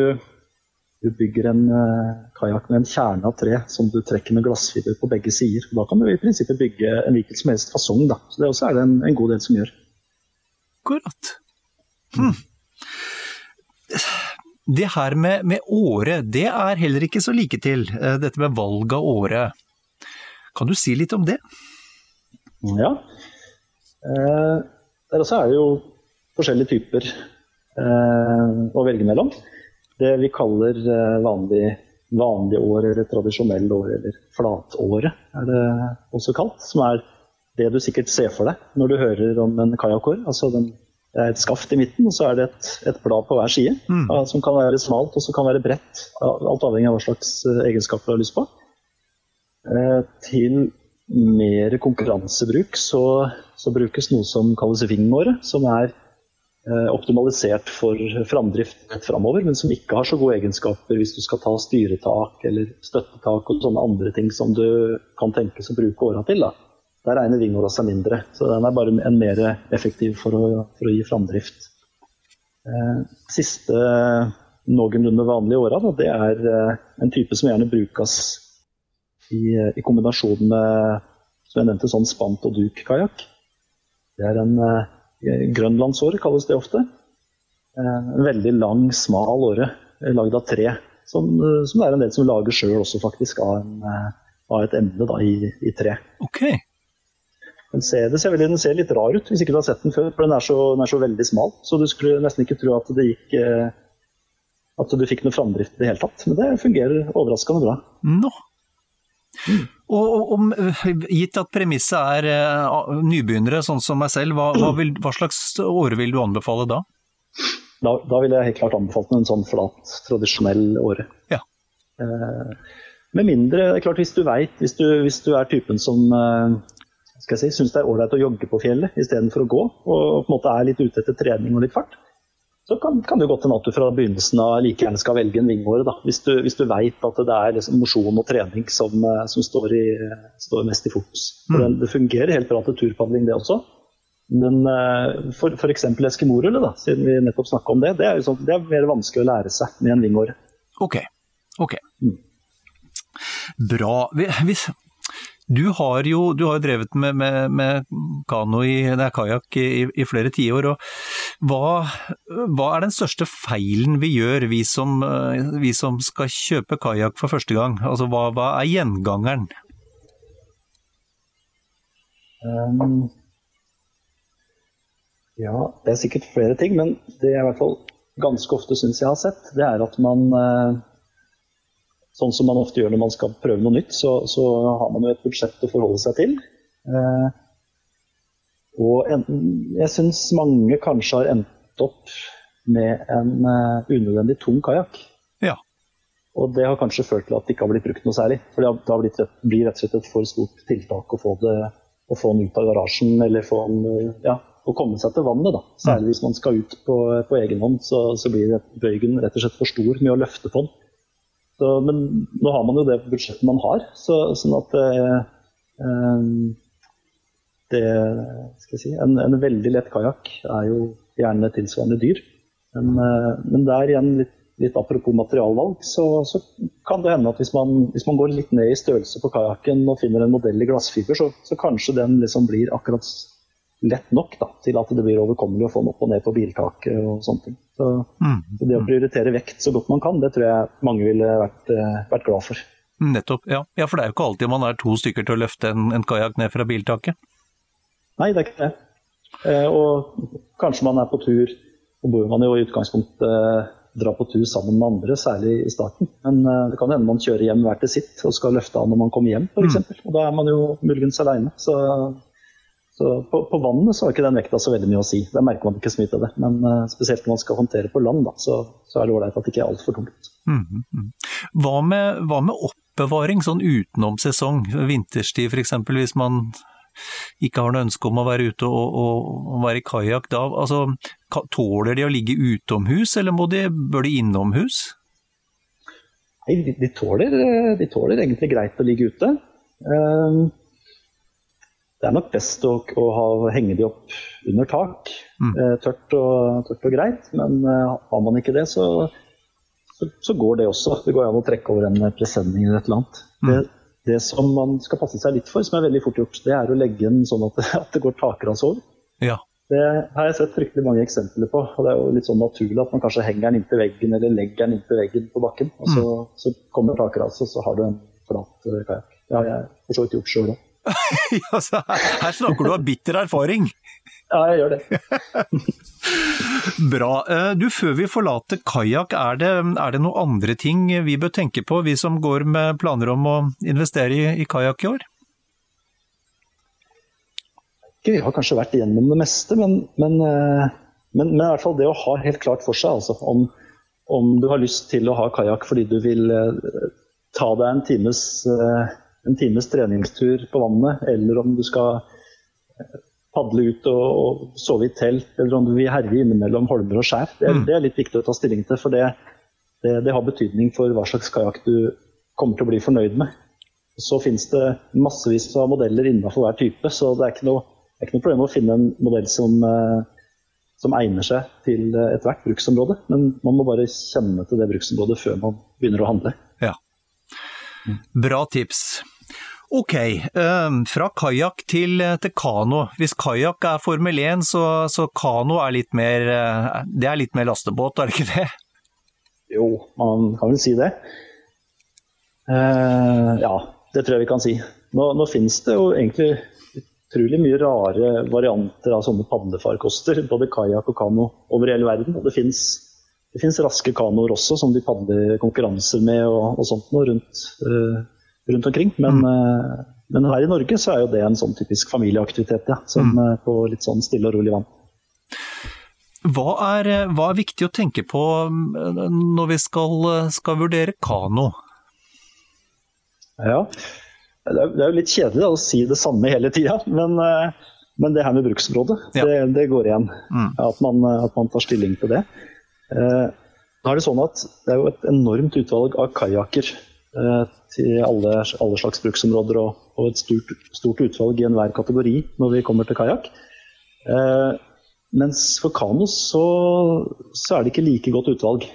du bygger en uh, kajakk med en kjerne av tre som du trekker med glassfiber på begge sider. Da kan du i prinsippet bygge en hvilken som helst fasong. Da. Så Det også er det en, en god del som gjør. Akkurat. Hm. Det her med, med åre, det er heller ikke så like til. eh, Dette med valg av åre. Kan du si litt om det? Ja. Eh, der også er det jo forskjellige typer å velge mellom. Det vi kaller eh, vanlig, vanlig år, eller tradisjonell år, eller flatåret, er det også kalt. Som er det du sikkert ser for deg når du hører om en kajakkår. Altså den, det er et skaft i midten, og så er det et, et blad på hver side. Mm. Som kan være smalt og som kan være bredt. Alt avhengig av hva slags eh, egenskaper du har lyst på. Eh, til mer konkurransebruk så, så brukes noe som kalles vingåre, som er eh, optimalisert for framdrift rett framover, men som ikke har så gode egenskaper hvis du skal ta styretak eller støttetak og sånne andre ting som du kan tenkes å bruke åra til. Da. Der regner vingåra seg mindre, så den er bare en mer effektiv for å, for å gi framdrift. Eh, siste noenlunde vanlige åra, det er eh, en type som gjerne brukes i, i kombinasjon med som jeg nevnte, sånn spant og duk-kajakk. Det er en eh, grønlandsåre, kalles det ofte. Eh, en veldig lang, smal åre eh, lagd av tre. Som, eh, som det er en del som lager sjøl også, faktisk, av, en, av et emne da, i, i tre. Ok. Den ser, det ser, veldig, den ser litt rar ut hvis ikke du har sett den før, for den er så, den er så veldig smal. Så du skulle nesten ikke tro at det gikk at du fikk noe framdrift i det hele tatt. Men det fungerer overraskende bra. Nå. Og, og om, gitt at premisset er uh, nybegynnere, sånn som meg selv, hva, hva, vil, hva slags åre vil du anbefale da? Da, da ville jeg helt klart anbefalt en sånn flat, tradisjonell åre. Ja. Uh, med mindre, det er klart hvis du veit, hvis, hvis, du er typen som uh, skal jeg si, syns det er ålreit å jogge på fjellet istedenfor å gå, og på en måte er litt ute etter trening og litt fart, så kan, kan det godt hende at du fra begynnelsen av like gjerne skal velge en vingåre. Da. Hvis du, hvis du veit at det er liksom mosjon og trening som, eh, som står, i, står, mest i fokus. Mm. det, det fungerer helt bra til turpadling, det også. Men uh, for f.eks. eskimorulle, siden vi nettopp snakka om det, det er, sånn, det er, mer vanskelig å lære seg med en vingåre. Ok. ok. Bra. Hvis, du har jo du har drevet med, med, med kano i nei, kajakk i, i, flere tiår. Hva, hva er den største feilen vi gjør, vi som, vi som skal kjøpe kajakk for første gang? Altså, hva, hva er gjengangeren? Um, ja, det er sikkert flere ting, men det jeg i hvert fall ganske ofte syns jeg har sett, det er at man Sånn som man ofte gjør når man skal prøve noe nytt, så, så har man jo et budsjett å forholde seg til. Eh, og en, jeg syns mange kanskje har endt opp med en uh, unødvendig tung kajakk. Ja. Og det har kanskje ført til at det ikke har blitt brukt noe særlig. For det har, det har blitt, blir rett og slett et for stort tiltak å få, det, å få den ut av garasjen, eller få den, ja, å komme seg til vannet. Da. Særlig hvis man skal ut på, på egen hånd, så, så blir bøygen rett og slett for stor med å løfte på den. Så, men nå har man jo det budsjettet man har, så, sånn at eh, det skal jeg si, en, en veldig lett kajakk er jo gjerne tilsvarende dyr. Men, eh, men der igjen, litt, litt apropos materialvalg, så, så, kan det hende at hvis man, hvis man, går litt ned i størrelse på kajakken og finner en modell i glassfiber, så, så kanskje den liksom blir akkurat lett nok da, til at det blir overkommelig å få den opp og ned på biltaket og sånne ting. Så, mm. så, det å prioritere vekt så godt man kan, det tror jeg mange ville vært, vært glad for. Nettopp, ja. ja. For det er jo ikke alltid man er to stykker til å løfte en, en kajakk ned fra biltaket. Nei, det er ikke det. Eh, og kanskje man er på tur, og bør man jo i utgangspunktet eh, dra på tur sammen med andre, særlig i starten. Men eh, det kan hende man kjører hjem hver til sitt og skal løfte av når man kommer hjem, f.eks. Mm. Og da er man jo muligens alene. Så Så på, på, vannet så har ikke den vekta så veldig mye å si. Der merker man ikke så mye til det. Men uh, spesielt når man skal håndtere på land, da, så, så, er det ålreit at det ikke er altfor tungt. Mm -hmm. hva, med, hva med oppbevaring sånn utenom sesong, vinterstid f.eks., hvis man ikke har noe ønske om å være ute og, og, og være i kajakk da, altså, tåler de å ligge utomhus, eller de, bør de innomhus? Nei, de, de, tåler, de, tåler, egentlig greit å ligge ute. Uh, det er nok best å, å ha, henge de opp under tak. Mm. Eh, tørt, og, tørt, og, greit. Men uh, har man ikke det, så, så, så, går det også. Det går an å trekke over en presenning eller et eller annet. Mm. Det, det, som man skal passe seg litt for, som er veldig fort gjort, det er å legge den sånn at, at det går takras over. Ja. Det har jeg sett fryktelig mange eksempler på. og Det er jo litt sånn naturlig at man kanskje henger den inntil veggen eller legger den inntil veggen på bakken. og Så, mm. så kommer takraset, og så har du en flat uh, kajakk. Det har jeg for så vidt gjort sjøl òg. altså, her snakker du av bitter erfaring. Ja, jeg gjør det. Bra. Eh, du, Før vi forlater kajakk, er, er, det noen andre ting vi bør tenke på, vi som går med planer om å investere i, i kajakk i år? Vi har kanskje vært igjennom det meste, men, men, eh, men, men, i hvert fall det å ha helt klart for seg altså, om, om, du har lyst til å ha kajakk fordi du vil eh, ta deg en times en times treningstur på vannet, eller om du skal padle ut og, og sove i telt, eller om du vil herje innimellom holmer og skjær. Det, mm. det, er litt viktig å ta stilling til, for det, det, det har betydning for hva slags kajakk du kommer til å bli fornøyd med. Så finnes det massevis av modeller innenfor hver type, så det er ikke noe, er ikke noe problem å finne en modell som, eh, som egner seg til ethvert bruksområde. Men man må bare kjenne til det bruksområdet før man begynner å handle. Ja. Bra tips. Ok, ehm, fra kajakk til, til kano. Hvis kajakk er Formel 1, så, så kano er litt mer eh, Det er litt mer lastebåt, er det ikke det? Jo, man kan vel si det. Uh, ja, det tror jeg vi kan si. Nå, nå finnes det jo egentlig utrolig mye rare varianter av sånne padlefarkoster, både kajakk og kano, over hele verden. Og det finnes raske kanoer også, som de padler konkurranser med og, og sånt noe rundt. Uh, rundt omkring. Men, mm. Eh, men, her i Norge så er jo det en sånn typisk familieaktivitet, ja, som mm. Eh, på litt sånn stille og rolig vann. Hva er, eh, hva er, viktig å tenke på når vi skal, skal vurdere kano? Ja, det er, det er jo litt kjedelig da, å si det samme hele tida, men, men, det her med bruksområdet, ja. det, det, går igjen. Mm. At, man, at, man, tar stilling til det. Da er Det sånn at det er jo et enormt utvalg av kajakker til alle, alle slags bruksområder og, og et stort, stort, utvalg i enhver kategori når vi kommer til kajakk. Eh, mens for kano så, så, er det ikke like godt utvalg.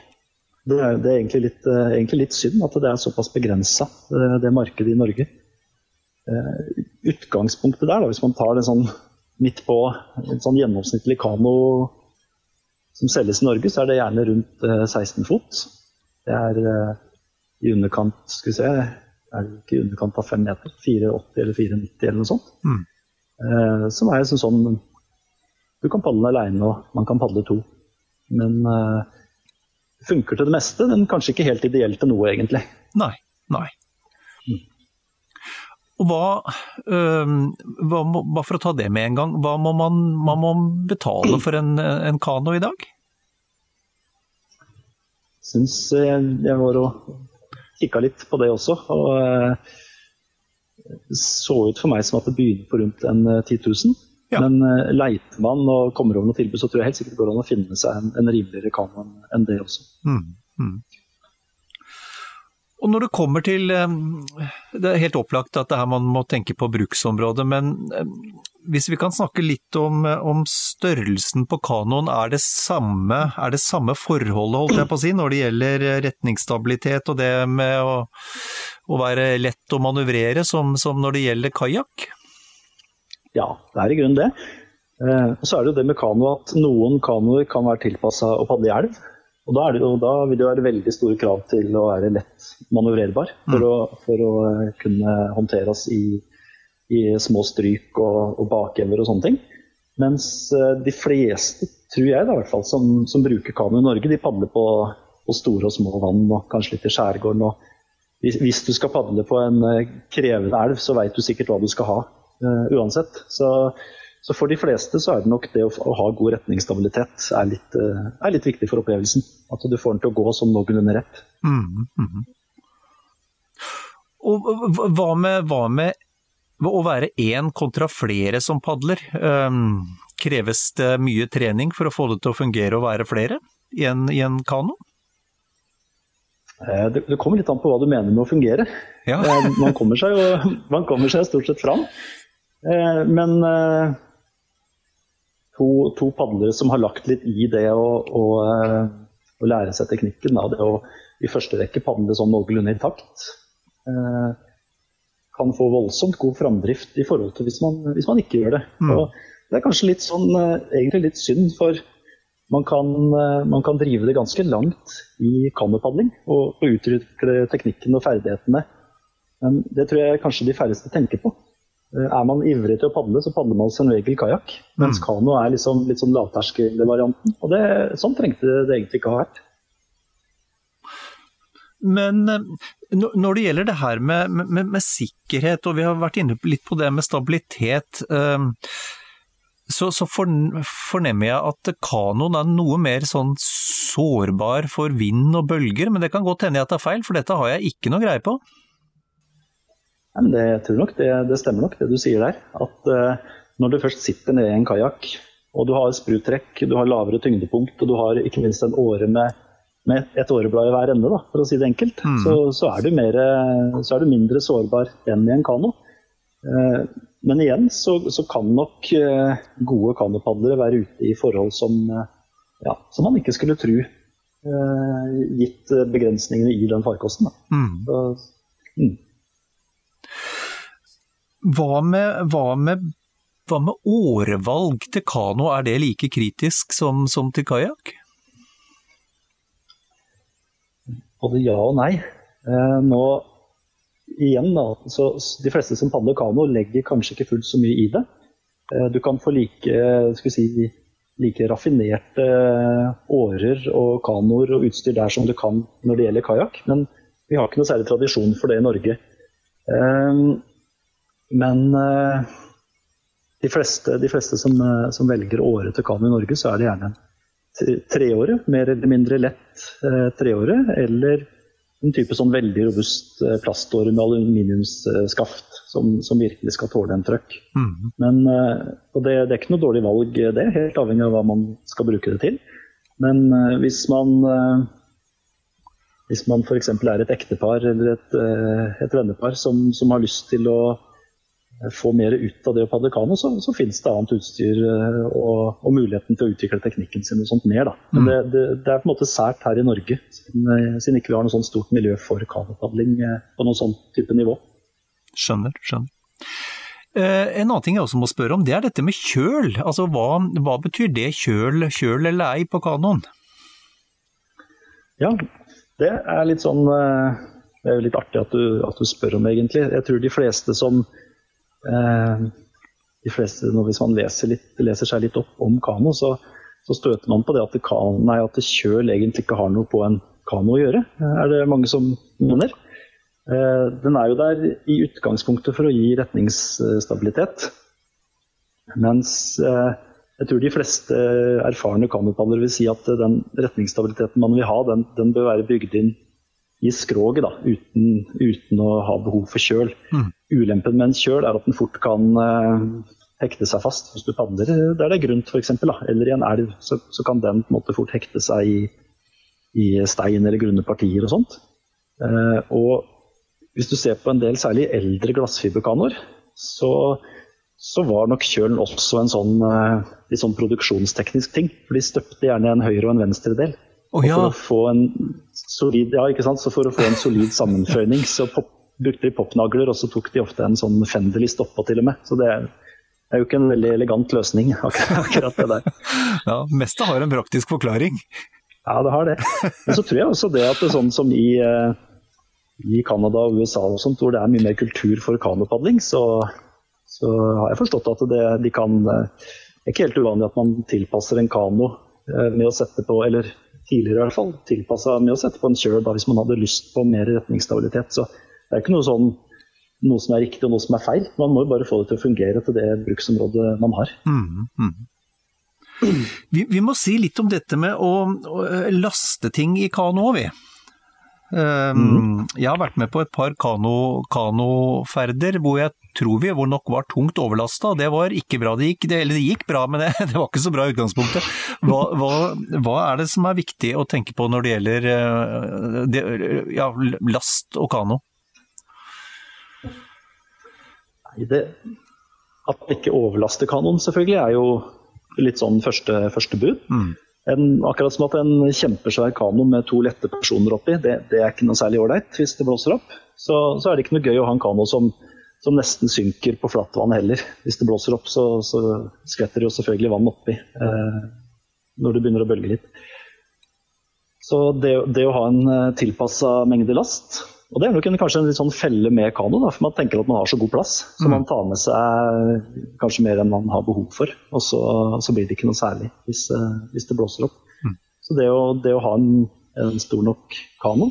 Det er, det er egentlig, litt, eh, egentlig, litt, synd at det er såpass begrensa, eh, det markedet i Norge. Eh, utgangspunktet der, da, hvis man tar det sånn midt på en sånn gjennomsnittlig kano som selges i Norge, så er det gjerne rundt 16 fot. Det er i underkant skal vi se, er det ikke i underkant av 5 meter? 4,80 eller 4,90 eller noe sånt. Mm. Eh, som er sånn, sånn Du kan padle alene, og man kan padle to. Men eh, funker til det meste, men kanskje ikke helt ideelt til noe, egentlig. Nei. Nei. Mm. Og hva, øh, hva må, Bare for å ta det med en gang, hva må man, man må betale for en, en kano i dag? Syns jeg, jeg var og kikka litt på det også. og eh, så ut for meg som at det begynner på rundt en 10 eh, 000. Ja. Men uh, leiter man og kommer over noe tilbud, så tror jeg helt sikkert det går an å finne seg en, en rimeligere kano enn det også. Mm, mm. Og når det kommer til Det er helt opplagt at det her man må tenke på bruksområdet, men hvis vi kan snakke litt om, om størrelsen på kanoen, er det, samme, er det samme forholdet holdt jeg på å si, når det gjelder retningsstabilitet og det med å, å være lett å manøvrere som, som når det gjelder kajakk? Ja, det er i grunnen det. Eh, så er det jo det med kano at noen kanoer kan være tilpassa å padle i elv. Og da, jo, da, vil det være veldig store krav til å være lett manøvrerbar for, mm. å, for å kunne håndteres i i små stryk og, og bakevjer og sånne ting. Mens eh, de fleste, tror jeg da, i hvert fall, som, som bruker kano i Norge, de padler på, på, store og små vann og kanskje litt i skjærgården. Og hvis, hvis du skal padle på en eh, krevende elv, så veit du sikkert hva du skal ha uh, uansett. Så Så for de fleste så er det nok det å ha god retningsstabilitet er litt, er litt viktig for opplevelsen. At du får den til å gå som noenlunde rett. Mm, mm. Og hva med, hva med, å være én kontra flere som padler? Um, kreves det mye trening for å få det til å fungere og være flere i en, i en kano? Eh, det, det, kommer litt an på hva du mener med å fungere. Ja. Eh, man, kommer seg jo, man kommer seg stort sett fram. Eh, men to, to padlere som har lagt litt i det å, å, å lære seg teknikken, da, det å i første rekke padle sånn noenlunde i takt, kan få voldsomt god framdrift i forhold til hvis man, hvis man ikke gjør det. Mm. Det er kanskje litt sånn, egentlig litt synd, for man kan, eh, man kan, drive det ganske langt i kanopadling og, og utvikle teknikken og ferdighetene. Men det tror jeg kanskje de færreste tenker på. Eh, er man ivrig til å padle, så padler man som regel kajakk. Mens mm. kano er liksom, litt sånn lavterskelvarianten. Og det, sånn trengte det egentlig ikke ha vært. Men eh, når det gjelder det her med, med, med sikkerhet, og vi har vært inne litt på det med stabilitet. Øh, så, så fornemmer jeg at kanoen er noe mer sånn sårbar for vind og bølger, men det kan godt hende jeg tar feil, for dette har jeg ikke noe greie på. Nei, det, jeg tror nok det, det, stemmer nok det du sier der. At uh, når du først sitter nede i en kajakk, og du har spruttrekk, du har lavere tyngdepunkt, og du har ikke minst en åre med, med et åreblad i hver ende, da, for å si det enkelt, mm. så, så, er mer, så, er du mindre sårbar enn i en kano. Eh, men igjen så, så kan nok eh, gode kanopadlere være ute i forhold som, eh, ja, som man ikke skulle tro, uh, gitt begrensningene i den farkosten. Mm. Så, mm. Hva, med, hva, med, hva, med, årevalg til kano, er det like kritisk som, som til kajakk? Både ja og nei. nå igjen, da, så de fleste som padler kano, legger kanskje ikke fullt så mye i det. Eh, du kan få like, si, like raffinerte årer og kanoer og utstyr der som du kan når det gjelder kajakk, men vi har ikke noe særlig tradisjon for det i Norge. Eh, men eh, de fleste, de fleste som, som, velger åre til kano i Norge, så er det gjerne treåre, mer eller mindre lett treåre, eller en type sånn veldig robust plastår plaståre med aluminiumsskaft som, som, virkelig skal tåle en trøkk. Mm. Men, eh, og det, det, er ikke noe dårlig valg, det. Helt avhengig av hva man skal bruke det til. Men eh, hvis man hvis man f.eks. er et ektepar eller et, et vennepar som, som, har lyst til å få mer ut av det å padle kano, så, så finnes det annet utstyr eh, og, og, muligheten til å utvikle teknikken sin og sånt mer. Da. Men mm. det, det, det, er på en måte sært her i Norge, siden, eh, siden ikke vi har noe sånt stort miljø for kanopadling eh, på noe sånn type nivå. Skjønner, skjønner. En annen ting jeg også må spørre om, det er dette med kjøl. Altså, hva, hva betyr det kjøl, kjøl eller ei på kanoen? Ja, det er litt sånn Det er jo litt artig at du, at du spør om, egentlig. Jeg tror de fleste som Eh, de fleste, Hvis man leser, litt, leser, seg litt opp om kano, så, så støter man på det at, kan, nei, at kjøl egentlig ikke har noe på en kano å gjøre. Eh, er det mange som mener. Eh, den er jo der i utgangspunktet for å gi retningsstabilitet. Mens jeg tror de fleste erfarne kanopadlere vil si at den retningsstabiliteten man vil ha, den, den bør være bygd inn i skroget, da, uten, uten, å ha behov for kjøl. Mm. Ulempen med en kjøl er at den fort kan uh, hekte seg fast hvis du padler der det er grunt, f.eks. Eller i en elv, så, så, kan den måte fort hekte seg i, i stein eller grunne partier og sånt. Uh, og hvis du ser på en del særlig eldre glassfiberkanoer, så, så, var nok kjølen også en sånn, litt sånn produksjonsteknisk ting. For de støpte gjerne en høyre og en venstre del. Oh, ja. for, å få en solid, ja, ikke sant? så for å få en solid sammenføyning, så pop, brukte de popnagler, og så tok de ofte en sånn Fenderlist oppå til og med. Så det er, er jo ikke en veldig elegant løsning, akkurat det der. ja, Mestet har en praktisk forklaring. Ja, det har det. Men så tror jeg også det at det er sånn som i, eh, i Canada og USA og sånt, hvor det er mye mer kultur for kanopadling, så, så har jeg forstått at det, de kan eh, Det er ikke helt uvanlig at man tilpasser en kano eh, med å sette på, eller tidligere i hvert fall, tilpassa med å sette på en kjøl da, hvis man hadde lyst på mer retningsstabilitet. Så det er ikke noe sånn noe som er riktig og noe som er feil. Man må jo bare få det til å fungere til det bruksområdet man har. Mm, mm. Vi, vi, må si litt om dette med å, å laste ting i kano òg, vi. Mm. Jeg har vært med på et par kano, kanoferder hvor jeg tror vi hvor nok var tungt overlasta. Det var ikke bra. Det gikk, det, eller det gikk bra, men det, det, var ikke så bra i utgangspunktet. Hva, hva, hva, er det som er viktig å tenke på når det gjelder eh, det, ja, last og kano? Det, at ikke overlaster kanoen, selvfølgelig, er jo litt sånn første, første bud. Mm. En, akkurat som at en kjempesvær kano med to lette personer oppi, det, det er ikke noe særlig ålreit hvis det blåser opp. Så, så, er det ikke noe gøy å ha en kano som, som nesten synker på flatvann heller. Hvis det blåser opp, så, så skvetter det jo selvfølgelig vann oppi eh, når det begynner å bølge litt. Så det, det å ha en eh, tilpassa mengde last og Det er nok kanskje en litt sånn felle med kano, da, for man tenker at man har så god plass. Så mm. man tar med seg kanskje mer enn man har behov for. Og så, så blir det ikke noe særlig hvis, eh, hvis det blåser opp. Mm. Så det å, det å ha en, en, stor nok kano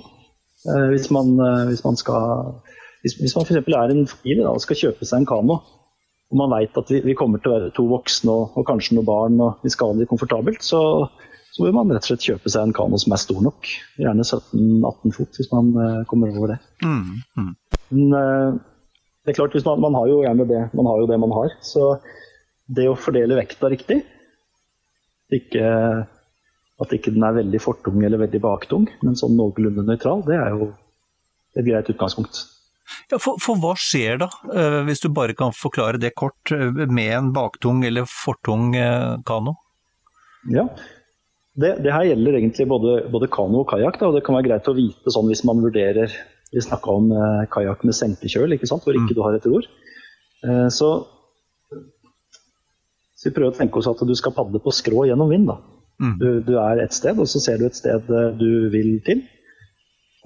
eh, hvis, man, eh, hvis, man, skal Hvis, hvis man f.eks. er en familie og skal kjøpe seg en kano, og man vet at vi, vi, kommer til å være to voksne og, og kanskje noen barn, og vi skal ha det komfortabelt, så, så bør man rett og slett kjøpe seg en kano som er stor nok. Gjerne 17-18 fot, hvis man uh, kommer over det. Mm, mm. Men uh, det er klart, man, man, har jo gjerne det man har, jo det man har. Så det å fordele vekta riktig, ikke, at ikke den er veldig fortung eller veldig baktung, men sånn noenlunde nøytral, det er jo et greit utgangspunkt. Ja, for, for, hva skjer da, uh, hvis du bare kan forklare det kort, med en baktung eller fortung kano? Ja, det, det, her gjelder egentlig både, både kano og kajakk. Og det kan være greit å vite sånn hvis man vurderer Vi snakka om eh, kajakk med senkekjøl, ikke sant? hvor ikke mm. du har et ror. Eh, så, så, vi prøver å tenke oss at du skal padle på skrå gjennom vind. Mm. Du, du, er et sted, og så ser du et sted eh, du vil til.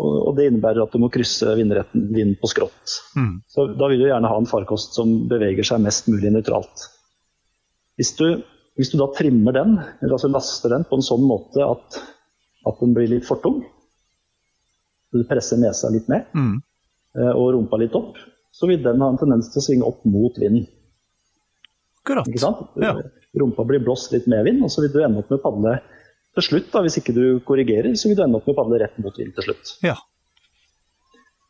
Og, og det innebærer at du må krysse vindretten vind på skrått. Mm. Så da vil du gjerne ha en farkost som beveger seg mest mulig nøytralt. Hvis du hvis du da trimmer den, eller altså laster den på en sånn måte at, at den blir litt for tung, du presser nesa litt ned mm. Eh, og rumpa litt opp, så vil den ha en tendens til å svinge opp mot vinden. Akkurat. Ikke sant? Ja. Rumpa blir blåst litt med vind, og så vil du ende opp med å padle til slutt, da, hvis ikke du korrigerer, så vil du ende opp med å padle rett mot vind til slutt. Ja.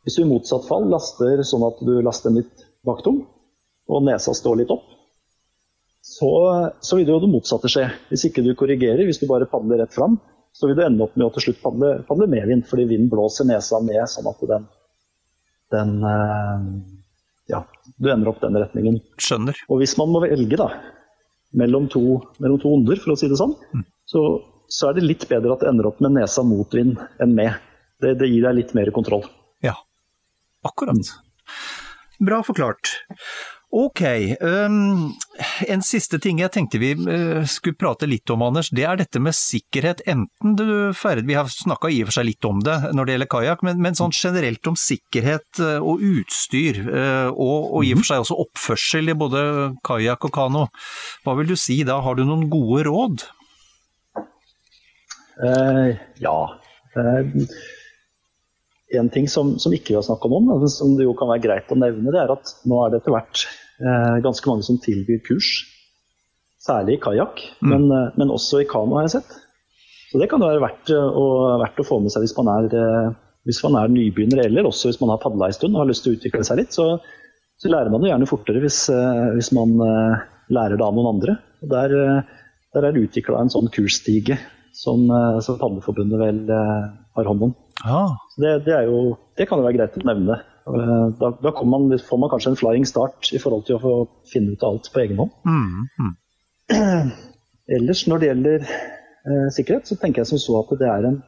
Hvis du i motsatt fall laster sånn at du laster den litt baktung, og nesa står litt opp, så, så, vil det jo det motsatte skje. Hvis ikke du korrigerer, hvis du bare padler rett fram, så vil du ende opp med å til slutt padle, padle medvind, fordi vinden blåser nesa ned sånn at den, den eh, Ja, du ender opp den retningen. Skjønner. Og hvis man må velge da, mellom to, mellom to onder, for å si det sånn, mm. så, så, er det litt bedre at det ender opp med nesa mot vind enn med. Det, det gir deg litt mer kontroll. Ja, akkurat. Bra forklart. Ok, um, en siste ting jeg tenkte vi uh, skulle prate litt om, Anders. Det er dette med sikkerhet. Enten du ferdig, Vi har snakka i og for seg litt om det når det gjelder kajakk, men, men, sånn generelt om sikkerhet uh, og utstyr. Uh, og, og, i og for seg også oppførsel i både kajakk og kano. Hva vil du si da? Har du noen gode råd? ja. En ting som, som ikke vi har snakket om, men som det jo kan være greit å nevne, det er at nå er det etter hvert Eh, ganske mange som tilbyr kurs. Særlig i kajakk, mm. men, eh, men, også i kano, har jeg sett. Så det kan være verdt eh, å, verdt å få med seg hvis man, er, hvis man er nybegynner, eller også hvis man har padla en stund og har lyst til å utvikle seg litt. Så, så lærer man det gjerne fortere hvis, hvis, man lærer det av noen andre. Og der, der er det utvikla en sånn kursstige som, som Padleforbundet vel har hånd om. Ah. Det, det, jo, det, kan jo være greit å nevne. Eh, da, da man, får man kanskje en flying start i forhold til å få finne ut alt på egen hånd. Mm, mm. Ellers når det gjelder eh, sikkerhet, så tenker jeg som så at det er en,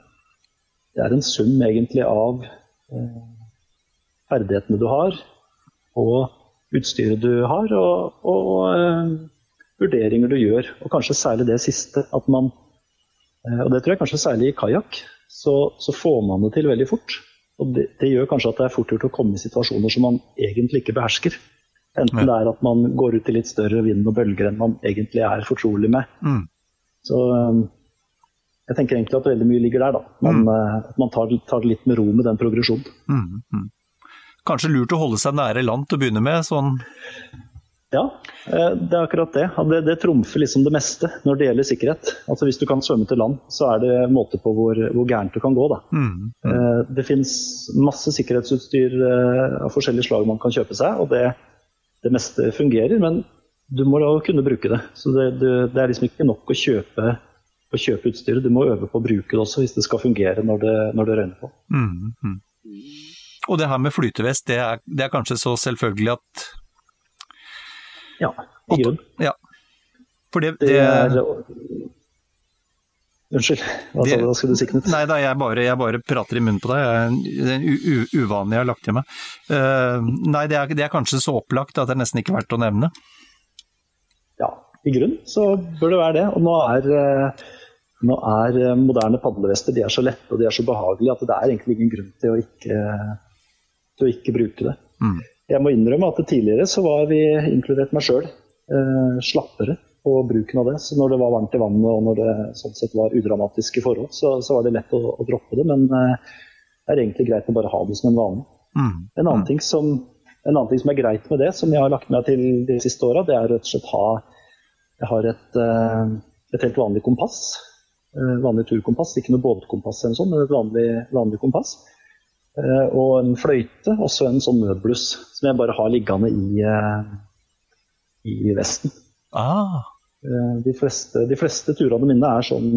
det er en sum egentlig av eh, ferdighetene du har, og utstyret du har, og, og eh, vurderinger du gjør. Og kanskje særlig det siste. at man, eh, Og det tror jeg kanskje særlig i kajakk, så, så får man det til veldig fort. Og det, det, gjør kanskje at det er fort gjort å komme i situasjoner som man egentlig ikke behersker. Enten det er at man går ut i litt større vind og bølger enn man egentlig er fortrolig med. Mm. Så um, jeg tenker egentlig at veldig mye ligger der. da. Man, mm. uh, man tar, tar, det litt med ro med den progresjonen. Mm. mm. kanskje lurt å holde seg nære land til å begynne med? sånn ja, eh, det er akkurat det. Det, det trumfer liksom det meste når det gjelder sikkerhet. Altså Hvis du kan svømme til land, så er det måte på hvor, hvor gærent du kan gå. Da. Mm, mm. Det finnes masse sikkerhetsutstyr av forskjellige slag man kan kjøpe seg, og det, det meste fungerer. Men du må da kunne bruke det. Så det, det, er liksom ikke nok å kjøpe, å kjøpe, utstyret, du må øve på å bruke det også hvis det skal fungere når det, når det røyner på. Mm, mm. Og det her med flytevest, det er, det er, kanskje så selvfølgelig at Ja, i grunn. Ja. For det, det er Unnskyld, hva, det, hva skulle du sikne Knut? Nei da, jeg bare, jeg bare, prater i munnen på deg. Det er en uvane jeg har lagt til meg. Uh, nei, det er, det er, kanskje så opplagt at det er nesten ikke verdt å nevne ja, i grunn så bør det være det. Og nå er, eh, nå er eh, moderne padlevester de er så lette og de er så behagelige at det er egentlig ingen grunn til å ikke, til å ikke bruke det. Mm. Jeg må innrømme at tidligere så var vi, inkludert meg sjøl, eh, slappere på bruken av det. Så når det var varmt i vannet og når det sånn sett var udramatiske forhold, så, så var det lett å, å, droppe det. Men eh, det er egentlig greit å bare ha det som en vane. Mm. En annen mm. ting som en annen ting som er greit med det, som jeg har lagt meg til de siste åra, det er rett og slett ha Jeg har et, eh, et helt vanlig kompass. Eh, vanlig turkompass, ikke noe båtkompass eller sånn, men et vanlig, vanlig kompass. Eh, og en fløyte, også en sånn nødbluss, som jeg bare har liggende i, i vesten. Ah. De, fleste, de fleste turene mine er sånn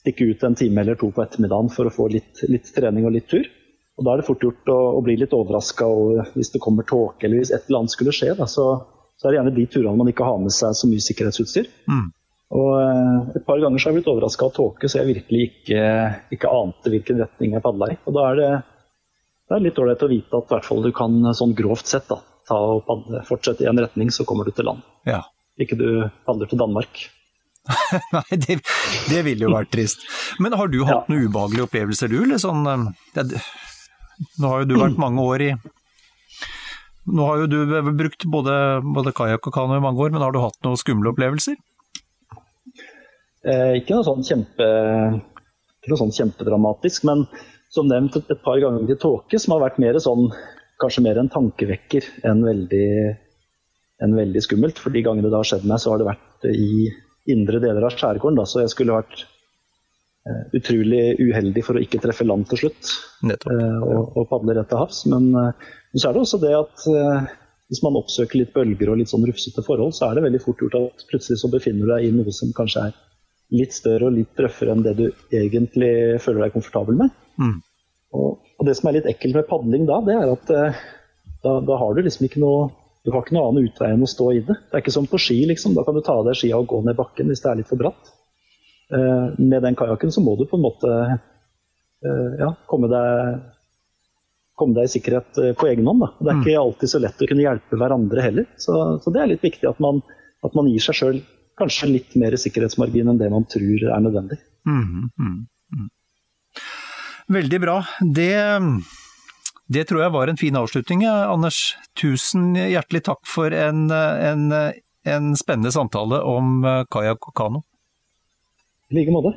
stikke ut en time eller to på ettermiddagen for å få litt, litt trening og litt tur. Og Da er det fort gjort å, å bli litt overraska hvis det kommer tåke eller hvis et eller annet skulle skje. Da, så, så, er det gjerne de turene man ikke har med seg så mye sikkerhetsutstyr. Mm. Og eh, Et par ganger så har jeg blitt overraska av tåke, så jeg virkelig ikke, ikke, ante hvilken retning jeg padla i. Og Da er det, det er litt ålreit å vite at hvert fall du kan sånn grovt sett da, ta og padle, fortsette i en retning, så kommer du til land. Ja. Ikke du padler til Danmark. Nei, det, det ville jo vært trist. Men har du hatt ja. noen ubehagelige opplevelser, du? Eller sånn, det, nå har jo du vært mange år i Nå har jo du brukt både, både kajakk og kano i mange år, men har du hatt noen skumle opplevelser? Eh, ikke noe sånn kjempe, ikke noe sånn kjempedramatisk, men som nevnt et, et par ganger til tåke, som har vært mer sånn, kanskje mer en tankevekker enn veldig, enn veldig skummelt. For de gangene det har skjedd meg, så har det vært i indre deler av skjærgården. Da, så jeg skulle vært Eh, utrolig uheldig for å ikke treffe land til slutt uh, og, og, padle rett til havs. Men, uh, så er det også det at hvis man oppsøker litt bølger og litt sånn rufsete forhold, så er det veldig fort gjort at plutselig så befinner du deg i noe som kanskje er litt større og litt røffere enn det du egentlig føler deg komfortabel med. Mm. Og, og, det som er litt ekkelt med padling da, det er at da, da, har du liksom ikke noe du har ikke noe annen utvei enn å stå i det. Det er ikke som på ski, liksom. Da kan du ta av deg skia og gå ned bakken hvis det er litt for bratt. Eh, med den kajakken så må du på en måte eh, ja, komme, deg, komme deg i sikkerhet eh, på egen hånd. Da. Det er mm. ikke alltid så lett å kunne hjelpe hverandre heller. Så, så det er litt viktig at man, at man gir seg sjøl kanskje litt mer sikkerhetsmargin enn det man tror er nødvendig. Mm, mm, mm. Veldig bra. Det, det, tror jeg var en fin avslutning. Anders, tusen hjertelig takk for en, en, en spennende samtale om kajakk og kano. I like måte.